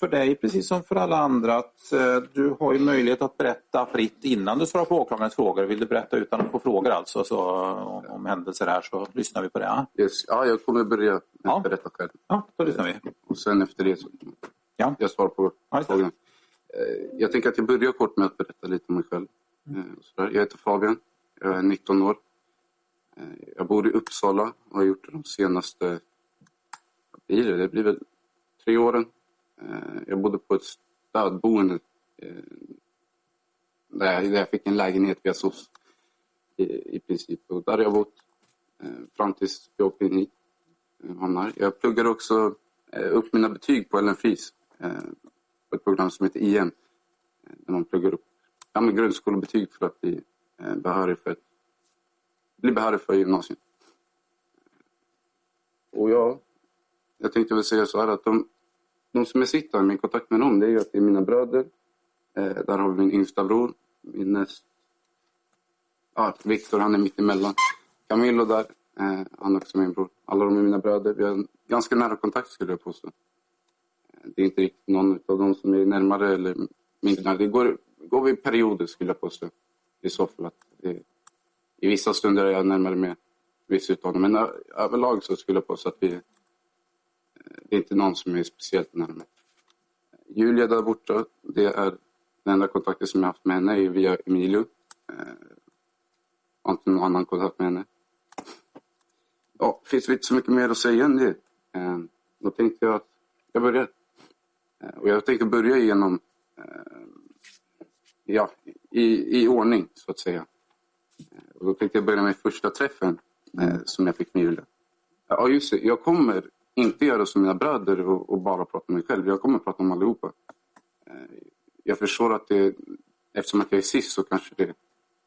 för dig, precis som för alla andra, att eh, du har ju möjlighet att berätta fritt innan du svarar på åklagarens frågor. Vill du berätta utan att få frågor alltså, så, om, om händelser här så lyssnar vi på det. Ja, Yes. Ja, jag kommer börja Ja. berätta själv. ja då lyssnar vi. Och sen efter det så Ja. jag svarar på Ja, frågan. Eh, Jag tänker att jag börjar kort med att berätta lite om mig själv. Mm. Eh. Jag heter Fabian. Jag är 19 år. Jag bor i Uppsala och har gjort det de senaste, vad blir det? Det blir väl tre åren. Eh, jag bodde på ett stödboende eh, där jag, fick en lägenhet via SOS i, i princip. Och där har jag bott eh, fram tills jag åkte in hit. hamnar. Jag pluggade också upp mina betyg på Ellen Fries på ett program som heter IM. Där man pluggar upp ja, med grundskolebetyg för att bli behörig för, bli behörig för gymnasiet. Och jag, jag tänkte väl säga så här att de, de som jag sitter med kontakt med dem, det är ju att det är mina bröder. Eh, där har vi min yngsta bror, min näst... Ja, Viktor, han är mitt emellan. Camillo där, eh, han är också min bror. Alla de är mina bröder. Vi har en ganska nära kontakt skulle jag påstå. Eh, det är inte riktigt någon av dem som är närmare eller mindre nära. Det går, går vi i perioder skulle jag påstå. I så fall att det, I vissa stunder är jag närmare med vissa utav dem. Men eh, överlag så skulle jag påstå att vi, det är inte någon som är speciellt närmare. Julia där borta, det är den enda kontakten som jag haft med henne är via Emilio. Eh, har inte någon annan kontakt med henne. Ja, finns det inte så mycket mer att säga än det. Eh, då tänkte jag att jag börjar. Eh, och jag tänkte börja genom, eh, ja, i, i ordning så att säga. Eh, och då tänkte jag börja med första träffen eh, som jag fick med Julia. Ja, just det. Jag kommer inte göra som mina bröder och, och bara prata om mig själv. Jag kommer att prata om allihopa. Eh, jag förstår att det, eftersom att jag är sist så kanske det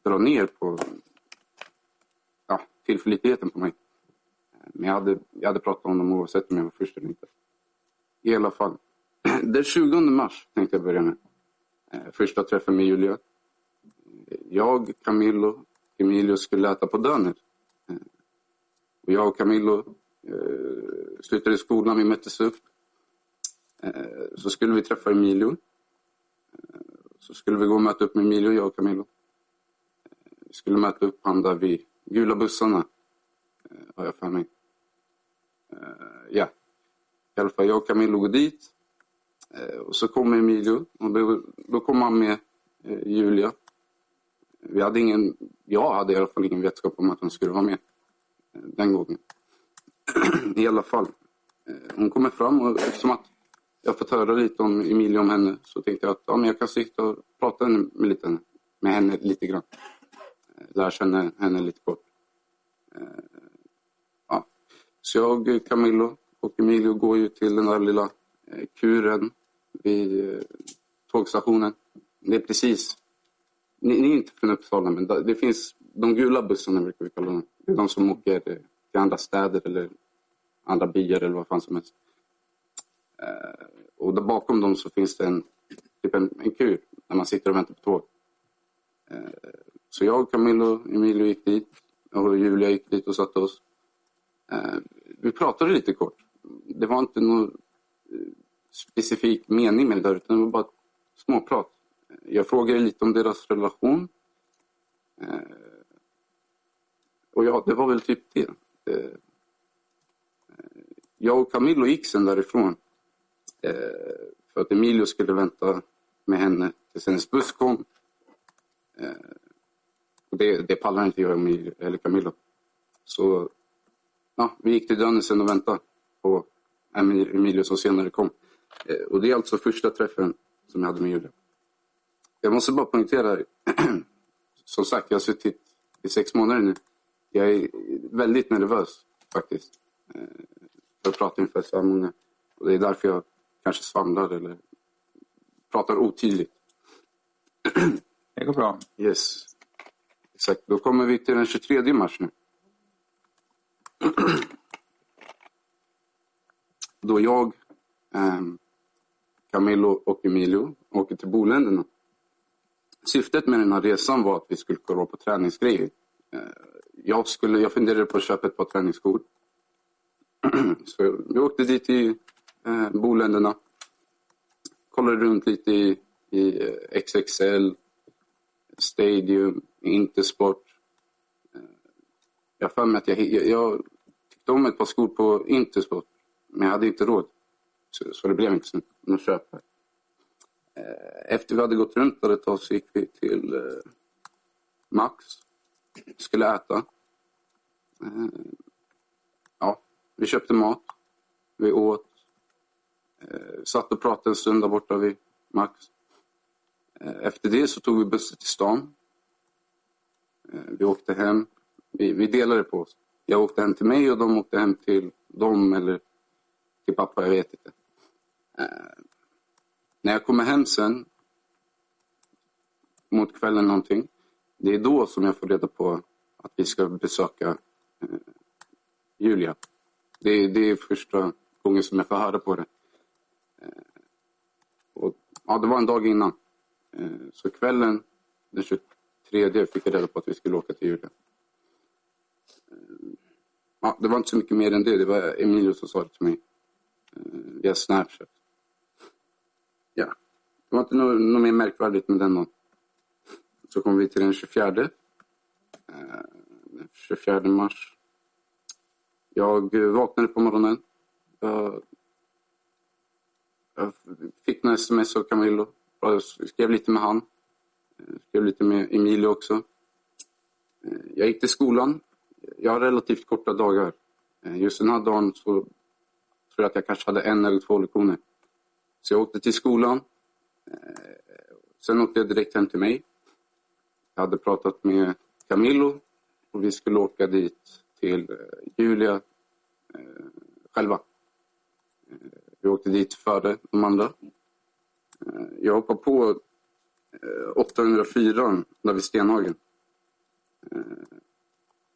drar ner på ja, tillförlitligheten på mig. Eh, men jag hade, jag hade pratat om dem oavsett om jag var först eller inte. I alla fall. Den 20 mars tänkte jag börja med. Eh, första träffen med Julia. Jag, Camillo, Emilio skulle äta på Döner. Och jag och Camillo Eh, slutade skolan, vi möttes upp. Eh, Så skulle vi träffa Emilio. Eh, Så skulle vi gå och möta upp med Emilio, jag och Camillo. Eh, Vi skulle möta upp han där vid gula bussarna. eh, Har jag för mig. Eh, Ja. I alla fall, jag och Camillo går dit. Eh, Och så kommer Emilio. Och då, då kommer han med eh, Julia. Vi hade ingen, jag hade i alla fall ingen vetskap om att hon skulle vara med eh, den gången. I alla fall. Eh, hon kommer fram och eftersom att jag fått höra lite om Emilia om henne så tänkte jag att ja, men jag kan sitta och prata med, lite, med henne lite grann. Eh, lära känna henne lite kort. Eh, ja. Så jag, Camillo och Emilio går ju till den där lilla kuren vid tågstationen. Det är precis, ni, ni är inte från Uppsala men det finns de gula bussarna brukar vi kalla dem. Det är de som åker till andra städer eller andra byar eller vad fan som helst. Eh, och där bakom dem så finns det en, typ en, en kur där man sitter och väntar på tåg. Eh, så jag, Camilla och Emilio gick dit och Julia gick dit och satte oss. Eh, vi pratade lite kort. Det var inte någon eh, specifik mening med det där utan det var bara småprat. Jag frågade lite om deras relation. Eh, och ja, det var väl typ det. Eh, jag och Camillo gick sen därifrån. Eh, för att Emilio skulle vänta med henne tills hennes buss kom. Eh, och det, det pallar inte jag Emilio, eller Camillo. Så ja, vi gick till Dönnesen och väntade på Emilio som senare kom. Eh, och det är alltså första träffen som jag hade med Julia. Jag måste bara poängtera, som sagt, jag har suttit i sex månader nu. Jag är väldigt nervös faktiskt. Eh, för att prata inför så här många. Och det är därför jag kanske svamlar eller pratar otydligt. Det går bra. Yes. Exakt. Då kommer vi till den 23 mars nu. Då jag, ehm, Camillo och Emilio åker till Boländerna. Syftet med den här resan var att vi skulle kolla på träningsgrejer. Eh, jag, skulle, jag funderade på att köpa ett par träningsskor. Så vi åkte dit till eh, Boländerna. Kollade runt lite i, i eh, XXL, Stadium, Intersport. Eh, Jag har mig att jag, jag, jag tyckte om ett par skor på Intersport, men jag hade inte råd. Så, så det blev inte så att köp. Eh, Efter vi hade gått runt där ett tag så gick vi till eh, Max. Skulle äta. Eh, ja, vi köpte mat. Vi åt. Eh, satt och pratade en stund där borta vid Max. Eh, efter det så tog vi bussen till stan. Vi åkte hem. Vi, vi delade på oss. Jag åkte hem till mig och de åkte hem till dem eller till pappa, jag vet inte. När jag kommer hem sen, mot kvällen någonting, det är då som jag får reda på att vi ska besöka eh, Julia. Det, det är första gången som jag får höra på det. Eh, och, ja, det var en dag innan. Eh, så kvällen den 23 fick jag reda på att vi skulle åka till Julia. Eh, ja, det var inte så mycket mer än det. Det var Emilio som sa det till mig eh, via Snapchat. Ja, det var inte något, något mer märkvärdigt med den dagen. Så kom vi till den 24. Den 24 mars. Jag vaknade på morgonen. Jag, jag fick några sms av Camillo. Jag skrev lite med han. Jag Skrev lite med Emilio också. Eh, jag gick till skolan. Jag har relativt korta dagar. Eh, just den här dagen så tror jag att jag kanske hade en eller två lektioner. Så jag åkte till skolan. Sen åkte jag direkt hem till mig. Jag hade pratat med Camillo och vi skulle åka dit till eh, Julia eh, själva. Eh, vi åkte dit före de andra. Eh, jag hoppade på 804 där vid Stenhagen.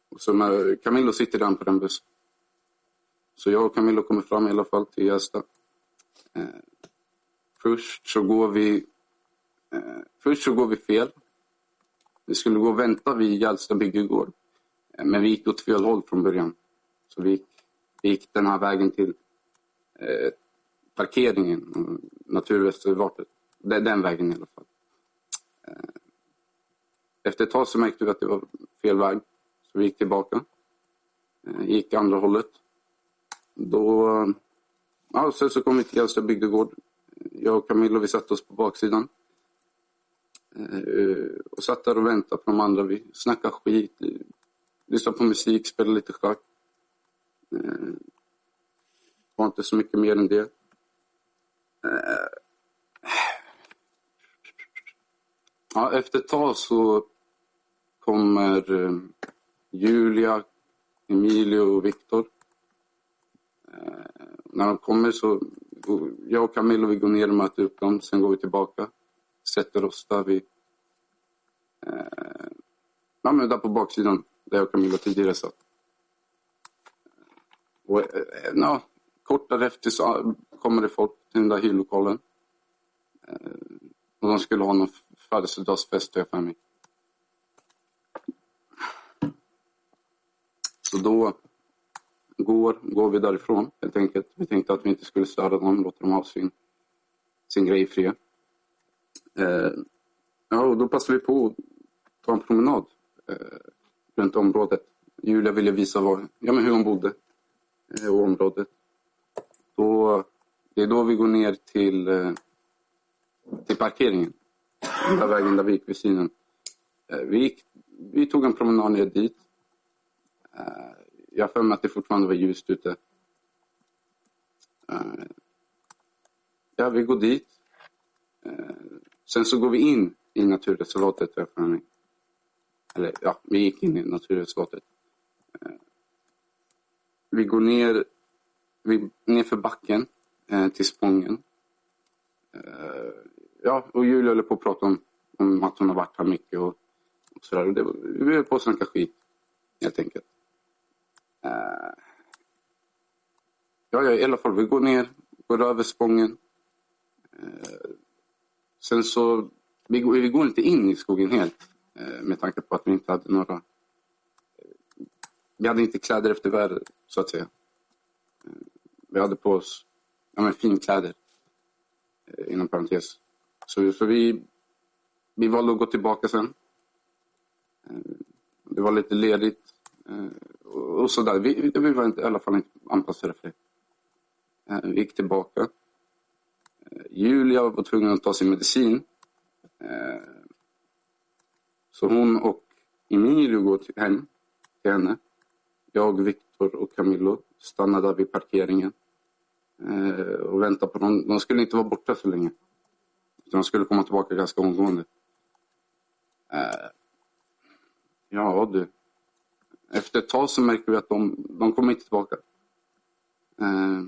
Och så med Camillo sitter redan på den bussen. Så jag och Camillo kommer fram i alla fall till Gästa. Först så går vi Först så går vi fel. Vi skulle gå och vänta vid Gällsta bygdegård. Eh, men vi gick åt fel håll från början. Så vi gick, vi gick den här vägen till eh, parkeringen, och naturreservatet. Den, den vägen i alla fall. Eh, efter ett tag så märkte vi att det var fel väg. Så vi gick tillbaka. Eh, gick andra hållet. Då, ja, sen så kom vi till Gällsta bygdegård. Jag och Camilla vi satte oss på baksidan. Eh, och satt där och väntade på de andra. Vi snackade skit, eh, lyssnade på musik, spelade lite schack. Det var inte så mycket mer än det. Ja, efter ett tag så kommer Julia, Emilio och Viktor. När de kommer så jag och Camilla vi går ner och möter upp dem. Sen går vi tillbaka. Sätter oss där vi... Eh, ja, men där på baksidan där jag och Camilla tidigare satt. Och, eh, eh ja, kort därefter så kommer det folk till den där hyrlokalen. Eh, och de skulle ha någon födelsedagsfest har jag för mig. Så då går, går vi därifrån helt enkelt. Vi tänkte att vi inte skulle störa dem, låta dem ha sin, sin grej i fred. Eh, ja, och då passade vi på ta en promenad eh, runt området. Julia ville visa var, ja, men hur hon bodde eh, och området. Då, det är då vi går ner till, eh, till parkeringen. Den där vägen där vi gick vid synen. Eh, vi, gick, vi tog en promenad ner dit. Eh, jag har för mig att det fortfarande var ljust ute. Eh, ja, vi går dit. Eh, sen så går vi in i naturreservatet. har jag för mig. Eller ja, vi gick in i naturutskottet. Eh, vi går ner, vi, ner för backen eh, till Spången. Eh, ja, och Julia höll på att prata om, om att hon har varit här mycket och, och sådär. Och det, vi höll på att snacka skit, helt enkelt. Ja, ja, i alla fall, vi går ner, går över Spången. Sen så, vi, går- vi går inte in i skogen helt, Eh, med tanke på att vi inte hade några vi hade inte kläder efter väder, så att säga. Eh, vi hade på oss ja, men finkläder, eh, inom parentes. Så, så vi, vi valde att gå tillbaka sen. Det var lite ledigt och, så sådär. Vi, vi var inte, i alla fall inte anpassade för det. Vi gick tillbaka. Julia var tvungen att ta sin medicin. Så hon och Emilio går till, hem till henne. Jag, Viktor och Camillo stannade där vid parkeringen eh, och väntade på dem. De skulle inte vara borta så länge. De skulle komma tillbaka ganska omgående. Eh, ja du. Efter ett tag så märker vi att de, de kommer inte tillbaka. Eh,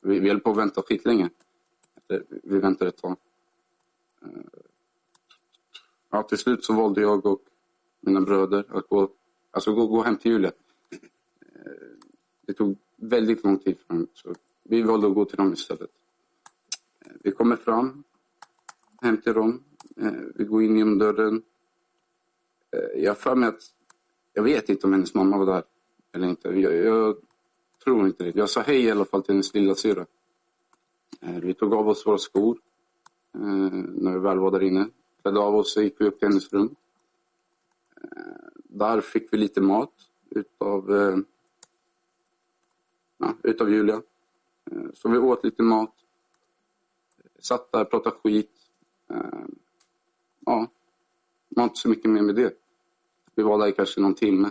vi, vi höll på att vänta skitlänge. Vi väntade ett tag. Eh, Ja, till slut så valde jag och mina bröder att gå, alltså gå, gå hem till Julia. Eh, det tog väldigt lång tid för dem, så vi valde att gå till dem istället. Eh, vi kommer fram, hem till dem. Eh, vi går in genom dörren. Jag har för mig att, jag vet inte om hennes mamma var där eller inte. Jag, jag tror inte det. Jag sa hej i alla fall till hennes lilla syra. Vi tog av oss våra skor när vi väl var där inne. Klädde av oss och gick vi upp till hennes rum. Eh, där fick vi lite mat utav, eh, ja, utav Julia. Eh, så vi åt lite mat. Satt där, pratade skit. Ja, det var inte så mycket mer med det. Vi var där i kanske någon timme.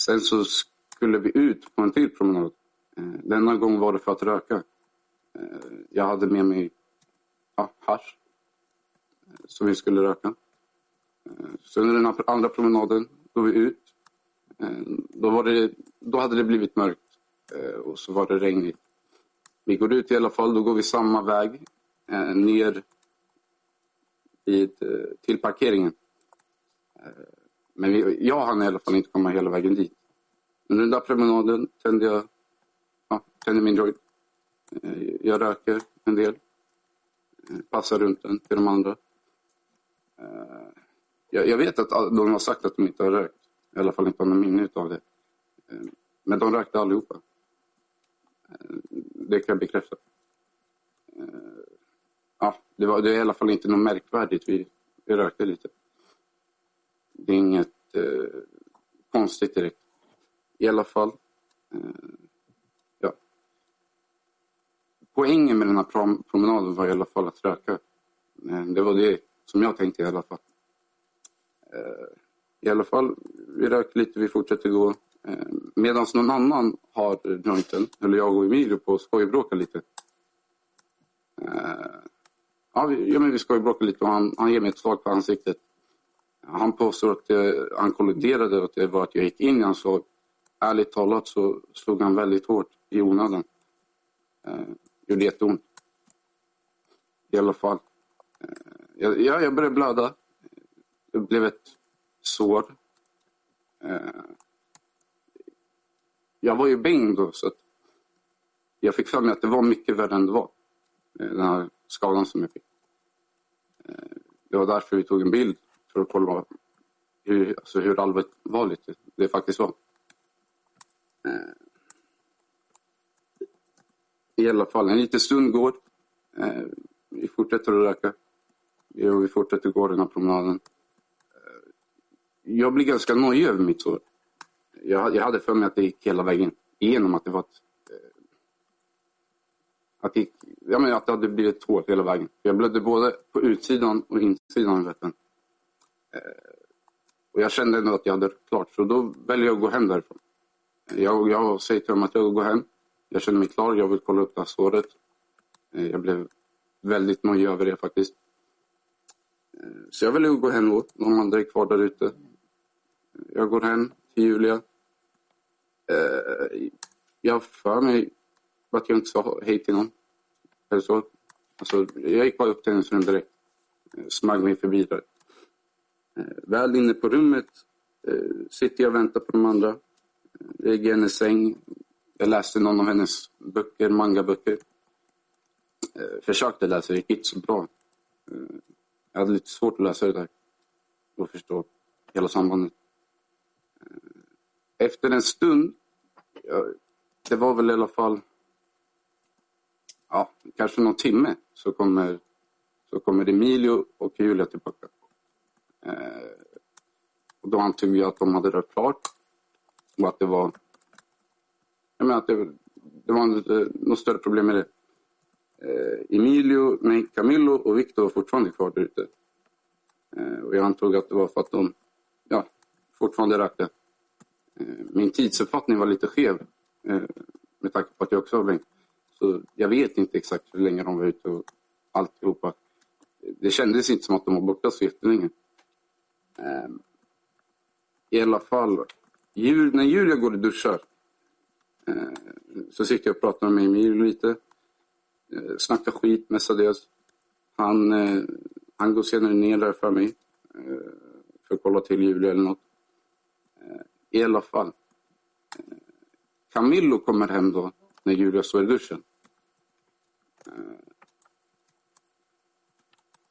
Sen så skulle vi ut på en till promenad. Denna gång var det för att röka. Jag hade med mig ja, hasch. Som vi skulle röka. Eh, så under den andra promenaden går vi ut. Eh, då, var det, då hade det blivit mörkt eh, och så var det regnigt. Vi går ut i alla fall, då går vi samma väg ner vid, till parkeringen. Men vi, jag hann i alla fall inte komma hela vägen dit. Under den där promenaden tände jag ja, tände min joint. Jag röker en del. Passar runt den till de andra. Eh, jag, jag vet att de har sagt att de inte har rökt. I alla fall inte har någon minne av det. Eh, Men de rökte allihopa. Eh, Det kan jag bekräfta. Eh, Ja, det, var, det är i alla fall inte något märkvärdigt. Vi, vi rökte lite. Det är inget eh, konstigt direkt. I alla fall. Eh, ja. Poängen med den här prom- promenaden var i alla fall att röka. Eh, det var det som jag tänkte i alla fall. Eh, I alla fall, vi röker lite, vi fortsätter gå. Eh, Medan någon annan har jointen, eller jag och Emilio på att skojbråka lite. Eh, ja, vi, ja, men vi skojbråkar lite och han, han ger mig ett slag på ansiktet. Han påstår att jag, han kolliderade och att det var att jag gick in i hans slag. Ärligt talat så slog han väldigt hårt i onödan. Eh, gjorde jätteont. I alla fall. Eh, jag, ja, jag började blöda. Det blev ett sår. Eh, jag var ju bäng då så att jag fick för mig att det var mycket värre än det var. Eh, den här skadan som jag fick. Eh, Det var därför vi tog en bild för att kolla hur, alltså hur allvarligt det, faktiskt var. Eh, I alla fall, en liten stund går. Eh, vi fortsätter att röka. Vi- Vi fortsätter gå den här promenaden. Eh, jag blir ganska nojig över mitt sår. Jag, jag hade för mig att det gick hela vägen igenom, att det var ett eh, att det, gick- jag menar att det hade blivit ett hål hela vägen. Jag blödde både på utsidan och insidan av läppen. Eh, och jag kände ändå att jag hade klart, så då väljer jag att gå hem därifrån. Jag, jag säger till dem att jag går hem. Jag känner mig klar, jag vill kolla upp det här såret. Jag blev väldigt nojig över det faktiskt. Så jag väljer att gå hem. De andra är kvar där ute. Jag går hem till Julia. Eh, jag har för mig att jag inte sa hej till någon. Eller så. Alltså, jag gick bara upp till hennes rum direkt. Eh, smög mig förbi där. Eh, Väl inne på rummet eh, sitter jag och väntar på de andra. Eh, Ligger i hennes säng. Jag läste någon av hennes böcker, mangaböcker. Eh, Försökte läsa, det gick inte så bra. Eh, jag hade lite svårt att läsa det där. Och förstå hela sambandet. Eh, efter en stund, det var väl i alla fall ja, kanske någon timme, så kommer, så kommer Emilio och Julia tillbaka. Eh, och då antog jag att de hade rört klart och att det var jag menar att det, det var eh, något större problem med det. Eh, Emilio, nej, Camillo och Victor var fortfarande kvar där ute. Eh, och jag antog att det var för att de ja, fortfarande rökte. Eh, min tidsuppfattning var lite skev eh, med tanke på att jag också var bänk. Så jag vet inte exakt hur länge de var ute och alltihopa. Det kändes inte som att de var borta så jättelänge. Eh, I alla fall, jul, när Julia går och duschar eh, så sitter jag och pratar med Emilio lite. Eh, Snackar skit mestadels. Han, eh, han går senare ner där för mig. Eh, för att kolla till Julia eller något. Eh, I alla fall. Eh, Camillo kommer hem då när Julia står i duschen. Eh,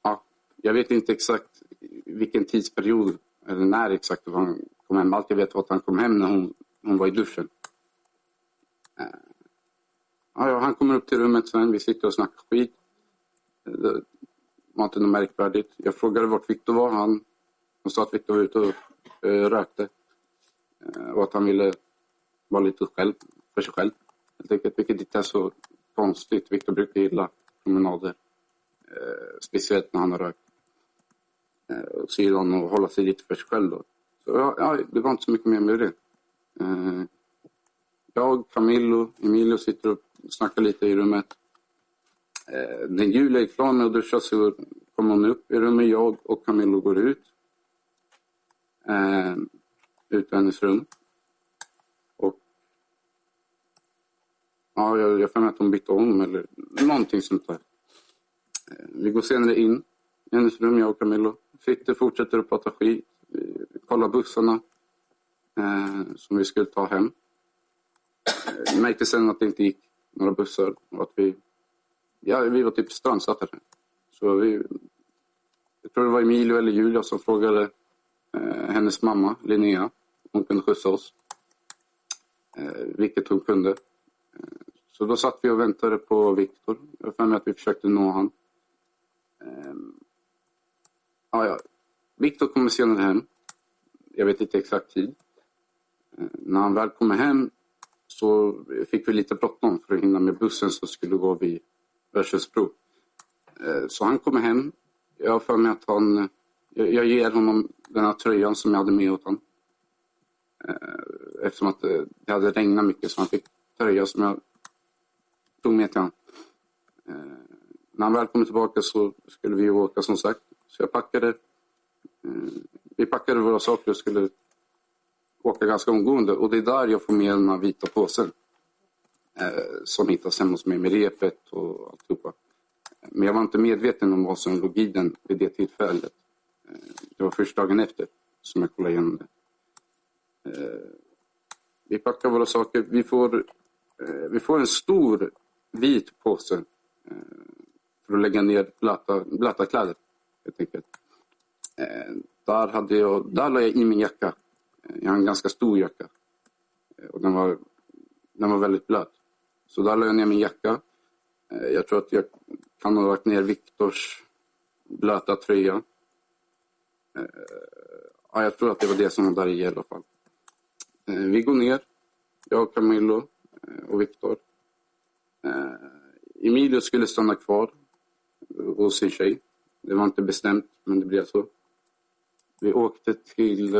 ja, jag vet inte exakt vilken tidsperiod eller när exakt han kom hem. Allt jag vet var att han kom hem när hon, hon var i duschen. Eh, Ja, ja, han kommer upp till rummet sen. Vi sitter och snackar skit. Det var inte något märkvärdigt. Jag frågade vart Viktor var. Han, han sa att Viktor var ute och eh, rökte. Eh, och att han ville vara lite själv, för sig själv. Helt enkelt, vilket inte är så konstigt. Viktor brukar gilla promenader. Eh, speciellt när han har rökt. Eh, och så gillar han att hålla sig lite för sig själv då. Så ja, ja, det var inte så mycket mer med det. Eh, jag, Camillo, Emilio sitter och snackar lite i rummet. Eh, när Julia är klar med att duscha så kommer hon upp i rummet. Jag och Camillo går ut. Eh, ut ur hennes rum. Och ja, jag, jag får med att hon bytte om eller någonting sånt där. Eh, vi går senare in i hennes rum, jag och Camillo. Sitter, fortsätter att prata skit. Vi kollar bussarna eh, som vi skulle ta hem. Jag märkte sen att det inte gick några bussar och att vi, ja, vi var typ strandsatta. Så vi, jag tror det var Emilio eller Julia som frågade eh, hennes mamma Linnea om hon kunde skjutsa oss. Eh, vilket hon kunde. Eh, så då satt vi och väntade på Viktor. Jag har för mig att vi försökte nå honom. Eh, ja, ja. Viktor kommer senare hem. Jag vet inte exakt tid. Eh, när han väl kommer hem så fick vi lite bråttom för att hinna med bussen som skulle gå vid Örsundsbro. Eh, så han kommer hem. Jag har för mig att han... Jag ger honom den här tröjan som jag hade med åt honom. Eh, eftersom att eh, det hade regnat mycket så han fick tröja som jag tog med till honom. När han väl kommer tillbaka så skulle vi åka som sagt. Så jag packade... Vi packade våra saker och skulle åka ganska omgående. Och det är där jag får med den här vita påsen. Eh, som hittas hemma hos mig med repet och alltihopa. Men jag var inte medveten om vad som låg i den vid det tillfället. Eh, det var först dagen efter som jag kollade igenom det. Eh, vi packar våra saker. Vi får, eh, vi får en stor vit påse eh, för att lägga ner blöta, blöta kläder. Helt enkelt. Eh, där, hade jag, där la jag i min jacka. Jag har en ganska stor jacka. Eh, och den var, den var väldigt blöt. Så där la jag ner min jacka. Eh, jag tror att jag kan ha lagt ner Viktors blöta tröja. Eh, ja, jag tror att det var det som var där i alla fall. Vi går ner. Jag, Camillo och Viktor. Emilio skulle stanna kvar hos sin tjej. Det var inte bestämt, men det blev så. Vi åkte till...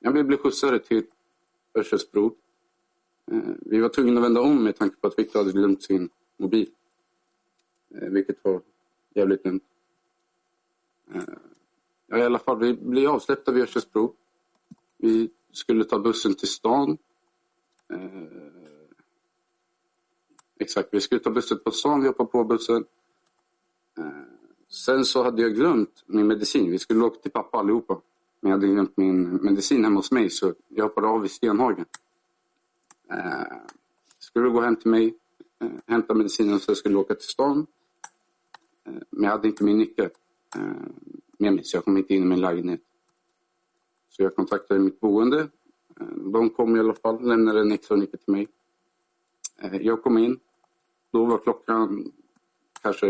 Jag blev skjutsad till Örsundsbro. Eh, vi var tvungna att vända om med tanke på att Viktor hade glömt sin mobil. Eh, vilket var jävligt dumt. Eh, ja, i alla fall, vi blev avsläppta vid Örsundsbro. Vi skulle ta bussen till stan. Exakt, vi skulle ta bussen på stan. Vi hoppade på bussen. Sen så hade jag glömt min medicin. Vi skulle åka till pappa allihopa. Men jag hade glömt min medicin hemma hos mig så jag hoppade av i Stenhagen. Eh, skulle gå hem till mig, eh, hämta medicinen så jag skulle åka till stan. Eh, men jag hade inte min nyckel eh, med mig så jag kom inte in i min lägenhet. Så jag kontaktade mitt boende. Eh, de kom i alla fall, lämnade en extra nyckel till mig. Eh, jag kom in. Då var klockan kanske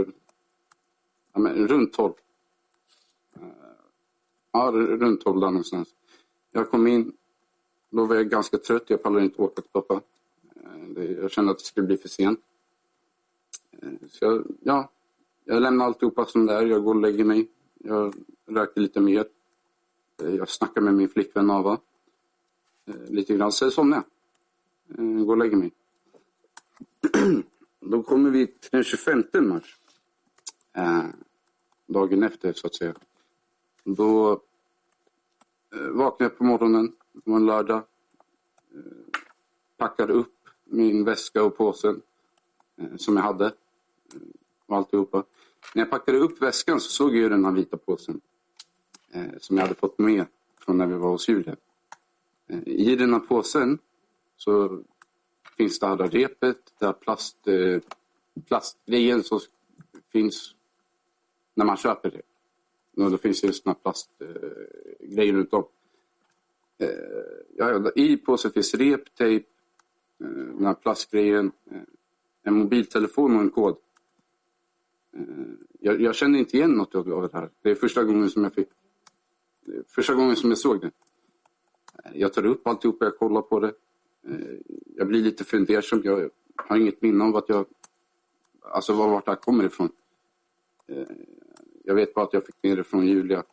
ja, men, runt 12 ja, runt tolv någonstans. Jag kom in. Då var jag ganska trött. Jag pallade inte åka till pappa. Eh, jag kände att det skulle bli för sent. Eh, så jag, ja, jag lämnar alltihopa som det är. Jag går och lägger mig. Jag röker lite mer. Eh, jag snackar med min flickvän Ava. Lite grann. Sen somnar jag. Går och lägger mig. Då kommer vi till den 25 mars. Dagen efter, så att säga. Då eh, vaknade jag på morgonen, det var en lördag. Eh, packade upp min väska och påsen eh, som jag hade. Och alltihopa. När jag packade upp väskan så såg jag den här vita påsen. Som jag hade fått med från när vi var hos Julia. I den här påsen så finns det här repet, det här plast, plastgrejen som finns när man köper det. Och då finns det just den runt om. Eh, ja, I påsen finns rep, tejp, eh, den här plastgrejen, eh, en mobiltelefon och en kod. Eh, jag, jag kände inte igen något av det här. Det är första gången som jag fick Första gången som jag såg det. Eh, jag tar upp alltihop jag kollar på det. Jag blir lite fundersam. Jag har inget minne av att jag, alltså var vart det här kommer ifrån. Jag vet bara att jag fick ner det från Julia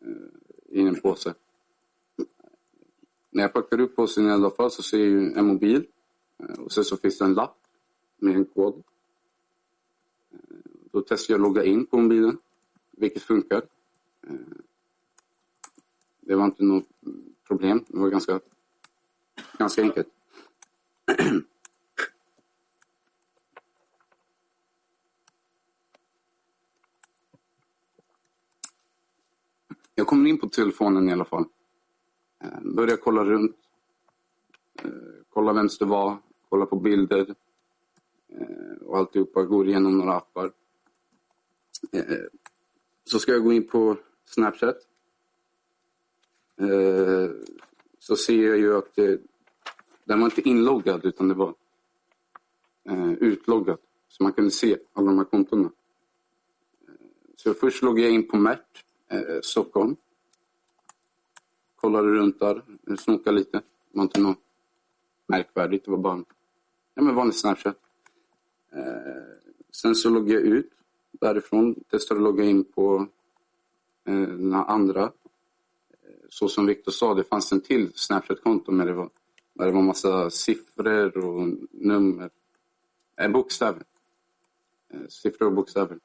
eh, i en påse. När jag packar upp påsen i alla fall så ser jag en mobil eh, och sen så finns det en lapp med en kod. Eh, då testar jag att logga in på mobilen, vilket funkar. Eh, det var inte något problem. Det var ganska Ganska enkelt. Jag kommer in på telefonen i alla fall. Eh, börjar kolla runt. Eh, kolla vems det var. Kolla på bilder. Eh, och alltihopa. Går igenom några appar. Så ska jag gå in på Snapchat. Så ser jag ju att det, den var inte inloggad utan det var utloggad. Så man kunde se alla de här kontona. Så först loggade jag in på Mert, eh, Stockholm. Kollade runt där, snokade lite. Det var inte något märkvärdigt, det var bara ja, men vanlig Snapchat. Eh, sen så loggade jag ut därifrån, testade att logga in på eh, den andra. Eh, så som Viktor sa, det fanns en till Snapchat-konto men det var där det var massa siffror och nummer. Eh, bokstäver. Eh, siffror och bokstäver.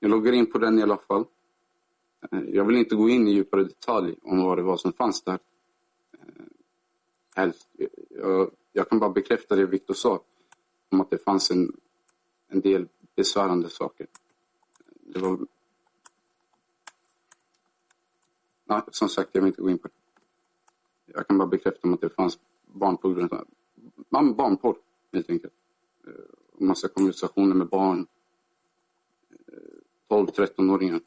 Jag loggar in på den i alla fall. Eh, jag vill inte gå in i djupare detalj om vad det var som fanns där. Eh, jag, jag kan bara bekräfta det Viktor sa. Om att det fanns en, en del besvärande saker. Det var... Nej, som sagt, jag vill inte gå in på det. Jag kan bara bekräfta om att det fanns barnporr, barnporr helt enkelt. Eh, massa konversationer med barn. 12-13-åringar.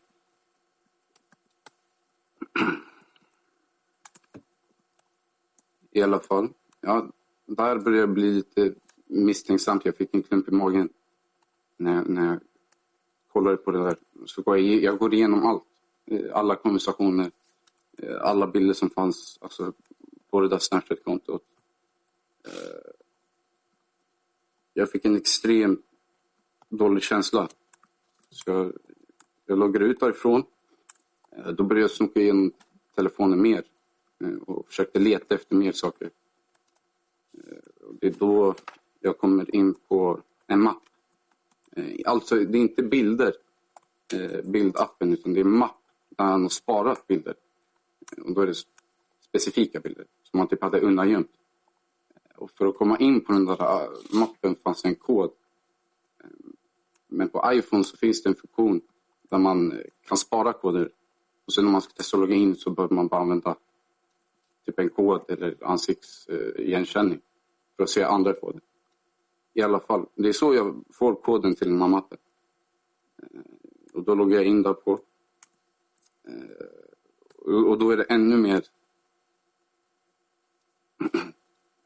I alla fall. Ja, där började jag bli lite misstänksamt. Jag fick en klump i magen när, när jag kollade på det där. Så går jag, jag går igenom allt. Eh, alla konversationer, eh, alla bilder som fanns alltså, på det där Snapchat-kontot. Eh, jag fick en extremt dålig känsla. Så jag, jag loggade ut därifrån. Eh, då började jag snoka igenom telefonen mer eh, och försökte leta efter mer saker. Eh, det är då jag kommer in på en mapp. Alltså, det är inte bilder, bildappen, utan det är en mapp där han har sparat bilder. Och då är det specifika bilder som han typ hade undangömt. Och för att komma in på den där mappen fanns en kod. Men på iPhone så finns det en funktion där man kan spara koder. Och sen när man ska testa att logga in så behöver man bara använda typ en kod eller ansiktsigenkänning för att se andra koder. I alla fall, det är så jag får koden till den här mappen. Eh, och då loggar jag in där på. Eh, och då är det ännu mer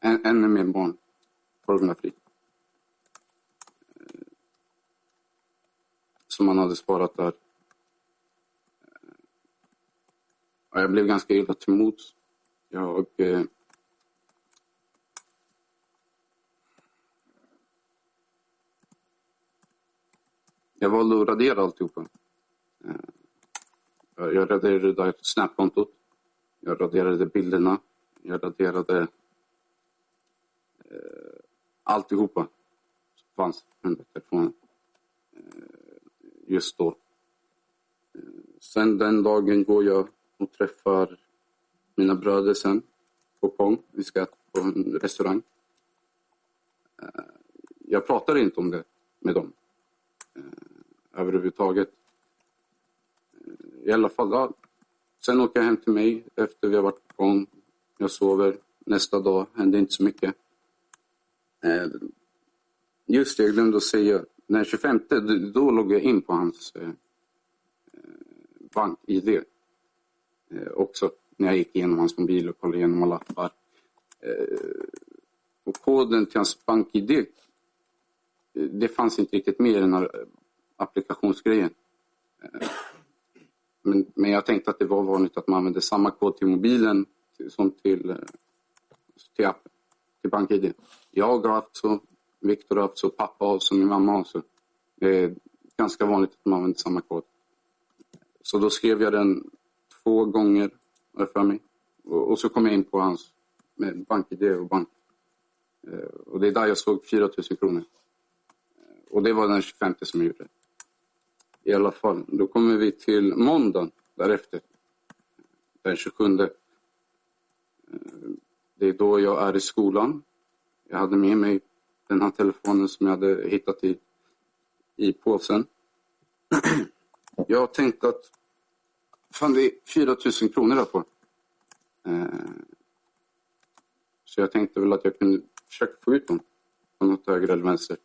ännu mer barnpornografi. Eh, som man hade sparat där. Jag blev ganska illa till mods. Jag eh, Jag valde att radera alltihopa. Eh, jag raderade Snap-kontot. Jag raderade bilderna. Jag raderade eh, alltihopa som fanns under telefonen eh, just då. Eh, sen den dagen går jag och träffar mina bröder sen på Pong. Vi ska äta på en restaurang. Eh, jag pratar inte om det med dem eh, överhuvudtaget. Eh, I alla fall, ja. Sen åker jag hem till mig efter vi har varit på Pong. Jag sover. Nästa dag händer inte så mycket. Just det, jag glömde att säga. Den 25, då loggar jag in på hans bank-id. Eh, också när jag gick igenom hans mobil och kollade igenom alla appar. Eh, och koden till hans bank-id, eh, det fanns inte riktigt med i den här applikationsgrejen. Men, men jag tänkte att det var vanligt att man använde samma kod till mobilen som till, till appen, till BankID. Jag har haft så, Viktor har haft så, pappa har så, min mamma har så. Det är ganska vanligt att man använder samma kod. Så då skrev jag den två gånger för mig. Och, och så kom jag in på hans med BankID och bank. Eh, och det är där jag såg 4 000 kronor. Eh, och det var den 25 som jag gjorde i alla fall. Då kommer vi till måndagen därefter. Den 27. Eh, det är då jag är i skolan. Jag hade med mig den här telefonen som jag hade hittat i, i påsen. Jag tänkte att fan, det är 4 000 kronor där på. Eh, så jag tänkte väl att jag kunde försöka få ut dem på något höger eller vänster.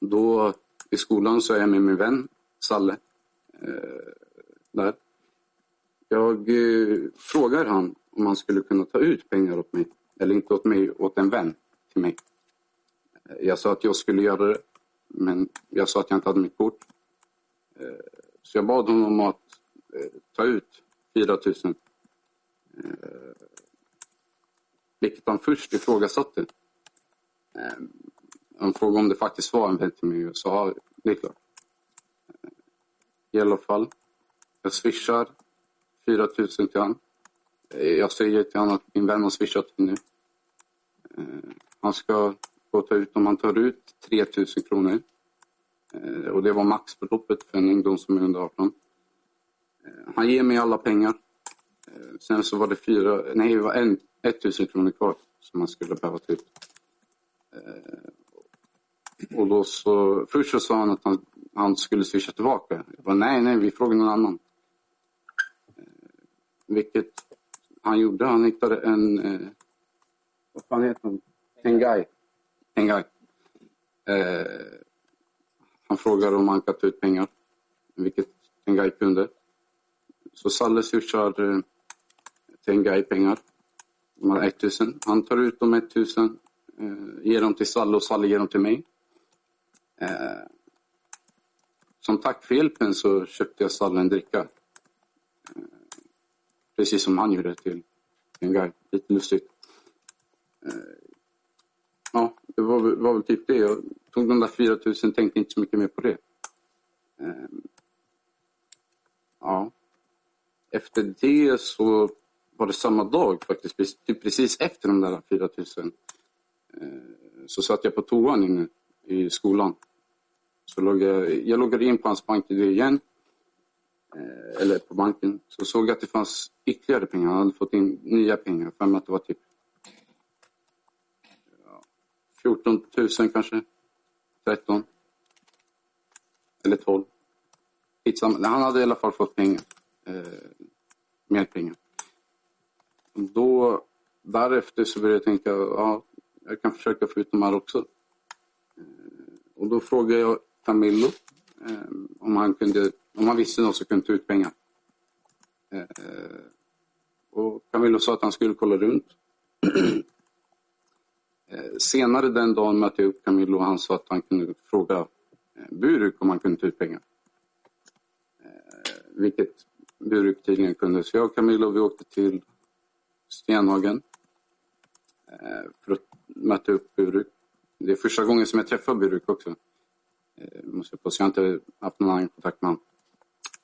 Då i skolan så är jag med min vän Salle. Eh, där. Jag eh, frågar han om han skulle kunna ta ut pengar åt mig. Eller inte åt mig, åt en vän till mig. Eh, jag sa att jag skulle göra det. Men jag sa att jag inte hade mitt kort. Eh, så jag bad honom att ta ut 4 000. Eh, vilket han först ifrågasatte. Eh, han frågade om det faktiskt var en vän till mig. Det är klart eh, i alla fall. Jag swishar 4 000 till honom. Jag säger till honom att min vän har swishat nu. Han ska få ta ut, om han tar ut 3 000 kronor. Och det var maxbeloppet för en ungdom som är under 18. Han ger mig alla pengar. Eh, sen så var det fyra, nej, det var en, 1 000 kronor kvar som han skulle behöva ta ut. Eh, och då så, först så sa han att han han skulle swisha tillbaka. Jag bara, nej, nej, vi frågar någon annan. Eh, vilket han gjorde. Han hittade en, eh, vad fan heter han? En guy. En guy. Eh, han frågade om han kan ta ut pengar, vilket en guy kunde. Så Salle swishar eh, till en guy pengar. De har 1000. Han tar ut de 1000, eh, ger dem till Salle och Salle ger dem till mig. Eh, som tack för hjälpen så köpte jag Salle en dricka. Eh, precis som han gjorde till en guy. Lite lustigt. Eh, ja, det var, var väl typ det. Jag tog de där 4 000 tänkte inte så mycket mer på det. Eh, ja. Efter det så var det samma dag faktiskt, typ precis efter de där 4 000 eh, så satt jag på toan inne i skolan så låg jag, jag loggade in på hans bank-id igen. Eh, eller på banken. Så såg jag att det fanns ytterligare pengar. Han hade fått in nya pengar. För mig att det var typ 14 000 kanske. 13. Eller 12. skitsamma. Han hade i alla fall fått pengar. Eh, mer pengar. Då, därefter så började jag tänka, ja, jag kan försöka få ut de här också. Eh, och då frågade jag Tamillo eh, om, han kunde, om han visste någon som kunde ta ut pengar. Eh, och Camillo sa att han skulle kolla runt. Eh, senare den dagen mötte jag upp Camillo och han sa att han kunde fråga eh, Buruk om han kunde ta ut pengar. Eh, vilket Buruk tydligen kunde. Så jag och Camillo vi åkte till Stenhagen eh, för att möta upp Buruk. Det är första gången som jag träffar Buruk också. Eh, måste jag, på, så jag har inte haft någon annan kontakt med honom.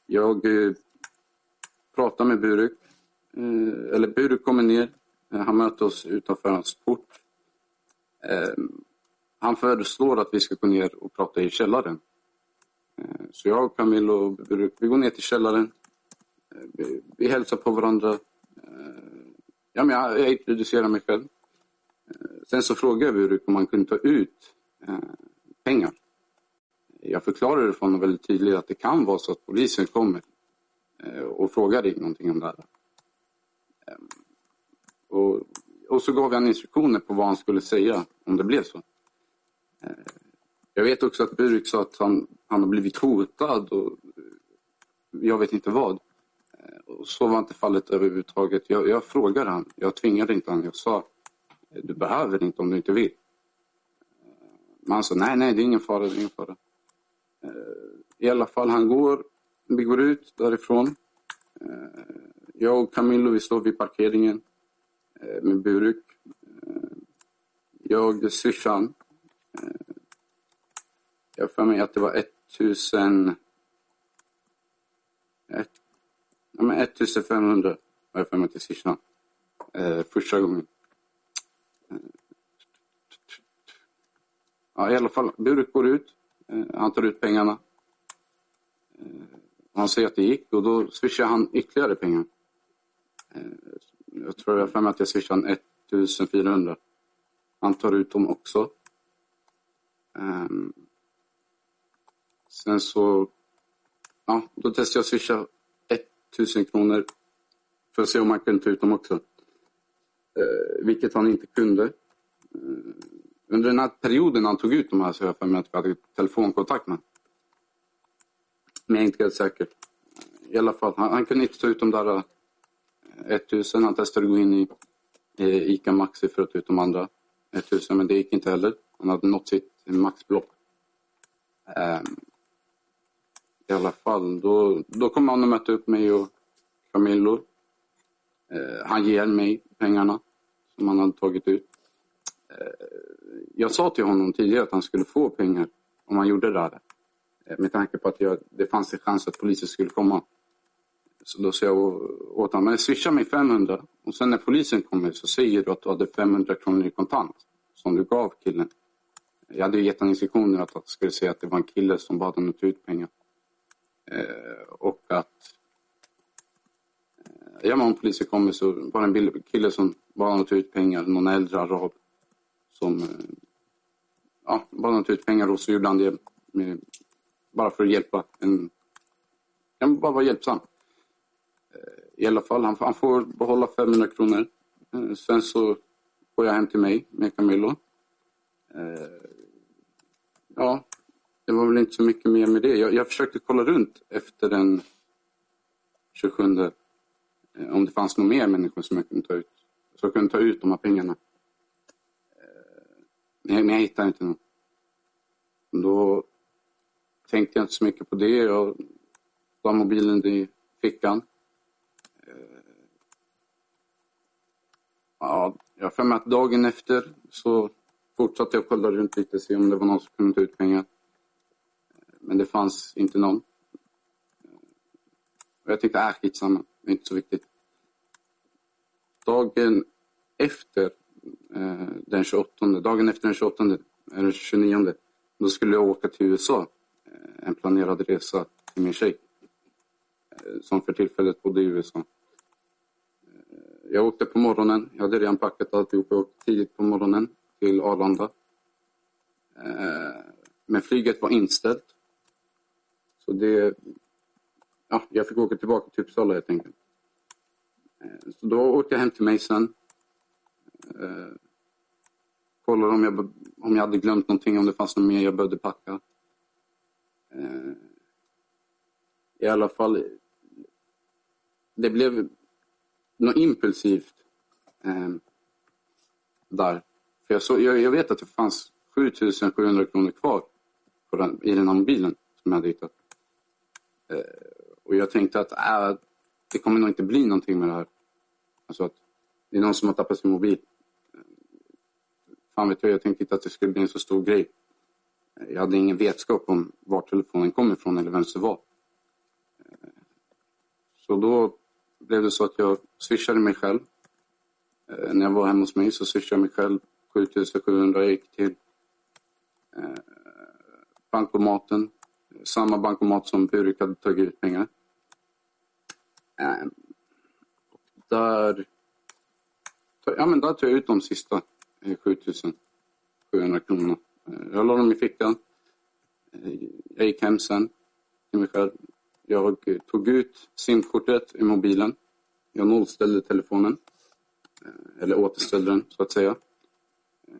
Jag eh, pratar med Buruk. Eller Buruk kommer ner. Han möter oss utanför hans port. Han föreslår att vi ska gå ner och prata i källaren. Så jag och Camilo, vi går ner till källaren. Vi, vi hälsar på varandra. Eh, ja, men jag, jag introducerar mig själv. Eh, sen så frågade vi om man kunde ta ut eh, pengar. Jag förklarade för honom väldigt tydligt att det kan vara så att polisen kommer och frågar dig någonting om det här. Och och så gav jag instruktioner på vad han skulle säga om det blev så. Jag vet också att Burek sa att han, han har blivit hotad och jag vet inte vad. Eh, och så var inte fallet överhuvudtaget. Jag, jag frågade han, jag tvingade inte han. Jag sa, eh, du behöver inte om du inte vill. Eh, Men han sa, nej, nej, det är ingen fara, det är ingen fara. I alla fall, han går, vi går ut därifrån. Jag och Camillo, vi står vid parkeringen. Med Buruk. Jag swishade eh, Jag för mig att det var 1000... 1 ja, men 1500 var jag för mig till swishade. Eh, första gången. Eh, ja, i alla fall, Burek går ut. Eh, han tar ut pengarna. Han säger att det gick och då swishar han ytterligare pengar. Jag tror jag för mig att jag swishade 1400. Han tar ut dem också. Ehm, sen så, ja, då testade jag att swisha Tusen kronor för att se om han kunde ta ut dem också. Eh, vilket han inte kunde. Eh, under den här perioden han tog ut dem här så jag för mig att vi hade telefonkontakt med Men jag är inte helt säker. I alla fall, han, han kunde inte ta ut de där eh, 1000. Han testade att gå in i eh, ICA Maxi för att ta ut de andra 1000 men det gick inte heller. Han hade nått sitt maxbelopp. Eh, i alla fall, då, då kom han och mötte upp mig och Camillo. Eh, han ger mig pengarna som han hade tagit ut. Eh, jag sa till honom tidigare att han skulle få pengar om han gjorde det här. Eh, med tanke på att jag, det fanns en chans att polisen skulle komma. Så då sa jag åt honom, men swisha mig 500 och sen när polisen kommer så säger du att du hade 500 kronor i kontant som du gav killen. Jag hade gett honom instruktioner att han skulle säga att det var en kille som bad honom ta ut pengar. Eh, och att eh, ja, men om polisen kommer så var det en kille som bad honom ta ut pengar, någon äldre arab som eh, ja, bad honom ta ut pengar och så gjorde han det med, bara för att hjälpa. En, han bara vara hjälpsam eh, i alla fall. Han, han får behålla 500 kronor. Sen så går jag hem till mig med Camillo. Ja, det var väl inte så mycket mer med det. Jag, jag försökte kolla runt efter den 27 eh, om det fanns några mer människor som jag kunde ta ut. Så jag kunde ta ut de här pengarna. Eh, Men jag hittade inte någon. Då tänkte jag inte så mycket på det. Jag la mobilen i fickan. Eh, ja, jag för mig att dagen efter så fortsatte jag kolla runt lite och se om det var någon som kunde ta ut pengar. Men det fanns inte någon. Och jag tyckte, äh, skitsamma, det är inte så viktigt. Dagen efter eh, den 28, dagen efter den 28, eller 29, då skulle jag åka till USA. Eh, en planerad resa till min tjej. Eh, som för tillfället bodde i USA eh, jag åkte på morgonen. Jag hade redan packat alltihop. Jag åkte tidigt på morgonen till Arlanda. Men flyget var inställt. Så det, ja, jag fick åka tillbaka till Uppsala helt enkelt. Eh, så då åkte jag hem till mig sen. Eh, kollade om jag, om jag hade glömt någonting, om det fanns något mer jag behövde packa. Eh, I alla fall, det blev något impulsivt eh, där. För jag, så, jag, jag, vet att det fanns 7700 kronor kvar på den, i den här mobilen som jag hade hittat. Eh, och jag tänkte att äh, det kommer nog inte bli någonting med det här. Alltså att det är någon som har tappat sin mobil. Fan vet jag, jag tänkte inte att det skulle bli en så stor grej. Eh, jag hade ingen vetskap om var telefonen kom ifrån eller vem det var. Eh, så då blev det så att jag swishade mig själv. När jag var hemma hos mig så swishade jag mig själv 7700. Jag gick till bankomaten. Samma bankomat som Burek hade tagit ut pengar. Eh, där, ja, men där tog jag ut de sista eh, 7700 kronorna. Eh, jag la dem i fickan. Eh, jag gick hem sen till mig själv. Jag tog ut simkortet i mobilen. Jag nollställde telefonen. Eller återställde den, så att säga.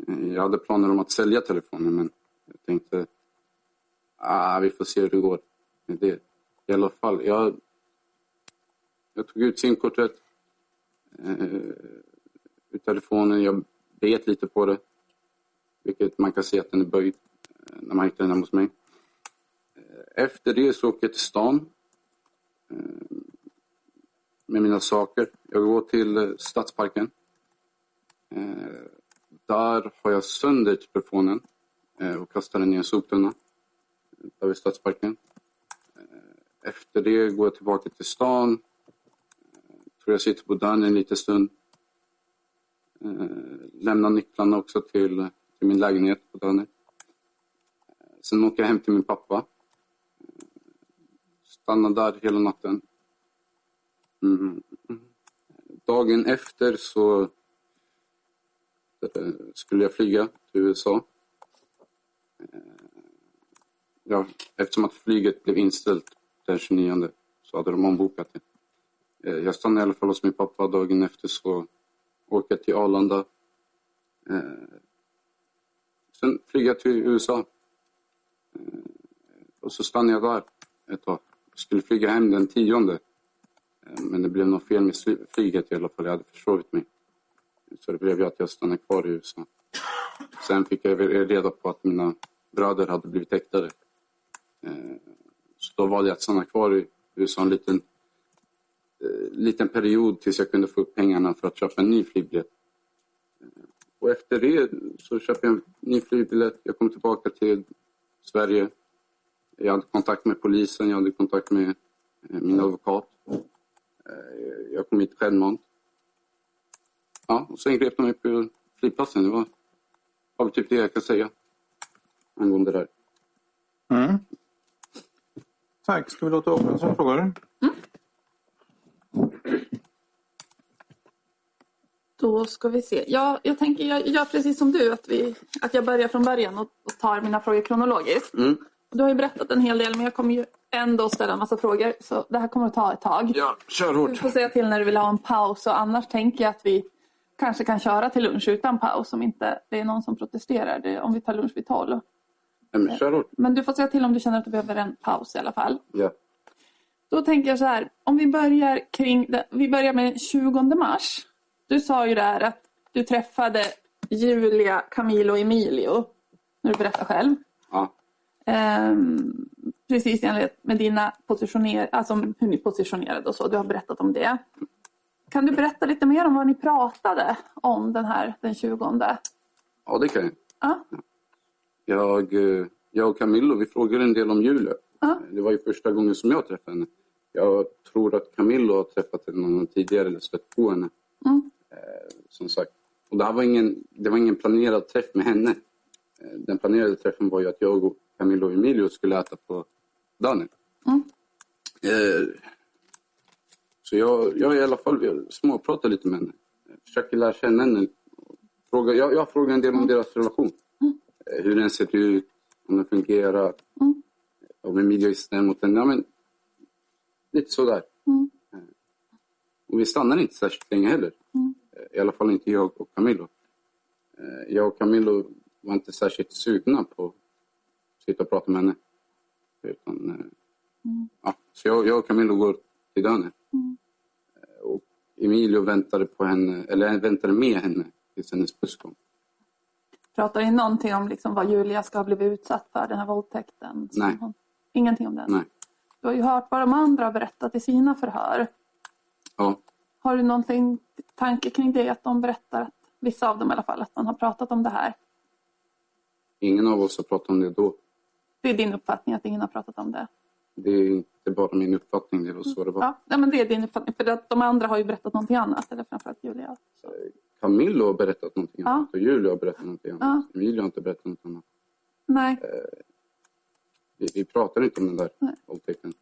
Jag hade planer om att sälja telefonen, men jag tänkte ah, vi får se hur det går med det. I alla fall, jag, jag tog ut simkortet eh, ur telefonen. Jag bet lite på det, vilket man kan se att den är böjd eh, när man hittar den hemma hos mig. Eh, efter det så åker jag till stan Eh, med mina saker. Jag går till eh, Stadsparken. Eh, där har jag sönder telefonen och kastar den i en soptunna. Där vid Stadsparken. Eh, efter det går jag tillbaka till stan. Eh, tror jag sitter på dörren en liten stund. Eh, lämnar nycklarna också till, till min lägenhet på dörren. Sen åker jag hem till min pappa Stannar där hela natten. Mm. Dagen efter så skulle jag flyga till USA. Ja, eftersom att flyget blev inställt den 29 så hade de ombokat det. Eh, jag stannade i alla fall hos min pappa. Dagen efter så åkte jag till Arlanda. Eh, sen flyger jag till USA. Eh, och så stannade jag där ett tag Jag skulle flyga hem den tionde. Eh, men det blev något fel med flyget i alla fall. Jag hade försovit mig. Så det blev ju att jag stannade kvar i USA. Sen fick jag reda på att mina bröder hade blivit häktade. Eh, så då valde jag att stanna kvar i USA en liten, eh, liten period tills jag kunde få upp pengarna för att köpa en ny flygbiljett. Eh, och efter det så köpte jag en ny flygbiljett. Jag kom tillbaka till Sverige jag hade kontakt med polisen, jag hade kontakt med min advokat. Jag kom hit självmant. Ja, och sen grep de mig på flygplatsen. Det var, var typ det jag kan säga angående det här. Mm. Tack. Ska vi låta Håkansson fråga? Mm. Då ska vi se. Ja, jag tänker jag gör precis som du, att, vi, att jag börjar från början och, och tar mina frågor kronologiskt. Mm. Du har ju berättat en hel del men jag kommer ju ändå ställa en massa frågor så det här kommer att ta ett tag. Ja, kör hårt. Du får säga till när du vill ha en paus och annars tänker jag att vi kanske kan köra till lunch utan paus om inte det är någon som protesterar. Det, om vi tar lunch vid tolv. Men kör hårt. Men du får säga till om du känner att du behöver en paus i alla fall. Ja. Då tänker jag så här, om vi börjar kring, vi börjar med den 20 mars. Du sa ju där att du träffade Julia, Camilo och Emilio. När du berättar själv. Ja. Um, precis enligt med dina positioner, alltså hur ni positionerade och så. Du har berättat om det. Kan du berätta lite mer om vad ni pratade om den här den 20? Ja, det kan jag. Ja. Jag, eh, jag och Camillo, vi frågade en del om Julia. Ja. Det var ju första gången som jag träffade henne. Jag tror att Camillo har träffat henne tidigare eller stött på henne. Mm. Eh, som sagt. Och det, här var ingen, det var ingen planerad träff med henne. Eh, den planerade träffen var ju att jag och Camillo och Emilio skulle äta på Daniel. Mm. Eh, så jag, jag i alla fall småpratar lite med henne. Försöker lära känna henne. Fråga, jag, jag frågar en del om mm. deras relation. Eh, hur den ser ut, om den fungerar. Mm. Om Emilio är snäll mot henne. Ja, men, lite sådär. Mm. Och vi stannade inte särskilt länge heller. Mm. I alla fall inte jag och Camillo. Eh, Jag och Camillo var inte särskilt sugna på att sitta och prata med henne. Utan, eh, Mm. ja, så jag, jag och Camillo går till dörren. Mm. Eh, Och Emilio väntade, på henne, eller väntade med henne tills hennes buss kom. Pratar ni någonting om liksom vad Julia ska ha blivit utsatt för, den här våldtäkten? Nej. Hon... Ingenting om den? Nej. Du har ju hört vad de andra har berättat i sina förhör. Ja, Har du någonting tanke kring det? Att de berättar, att, vissa av dem i alla fall, att man har pratat om det här? ingen av oss har pratat om det då. Det är din uppfattning att ingen har pratat om det? Det är inte bara min uppfattning, det var så det var. Ja, men det är din uppfattning. För att de andra har ju berättat någonting annat. Eller framförallt Julia. Camillo har berättat någonting Ja. annat och Julia har berättat någonting annat. Ja. Emilio har inte berättat något annat. Nej. Vi, vi pratar inte om den där våldtäkten.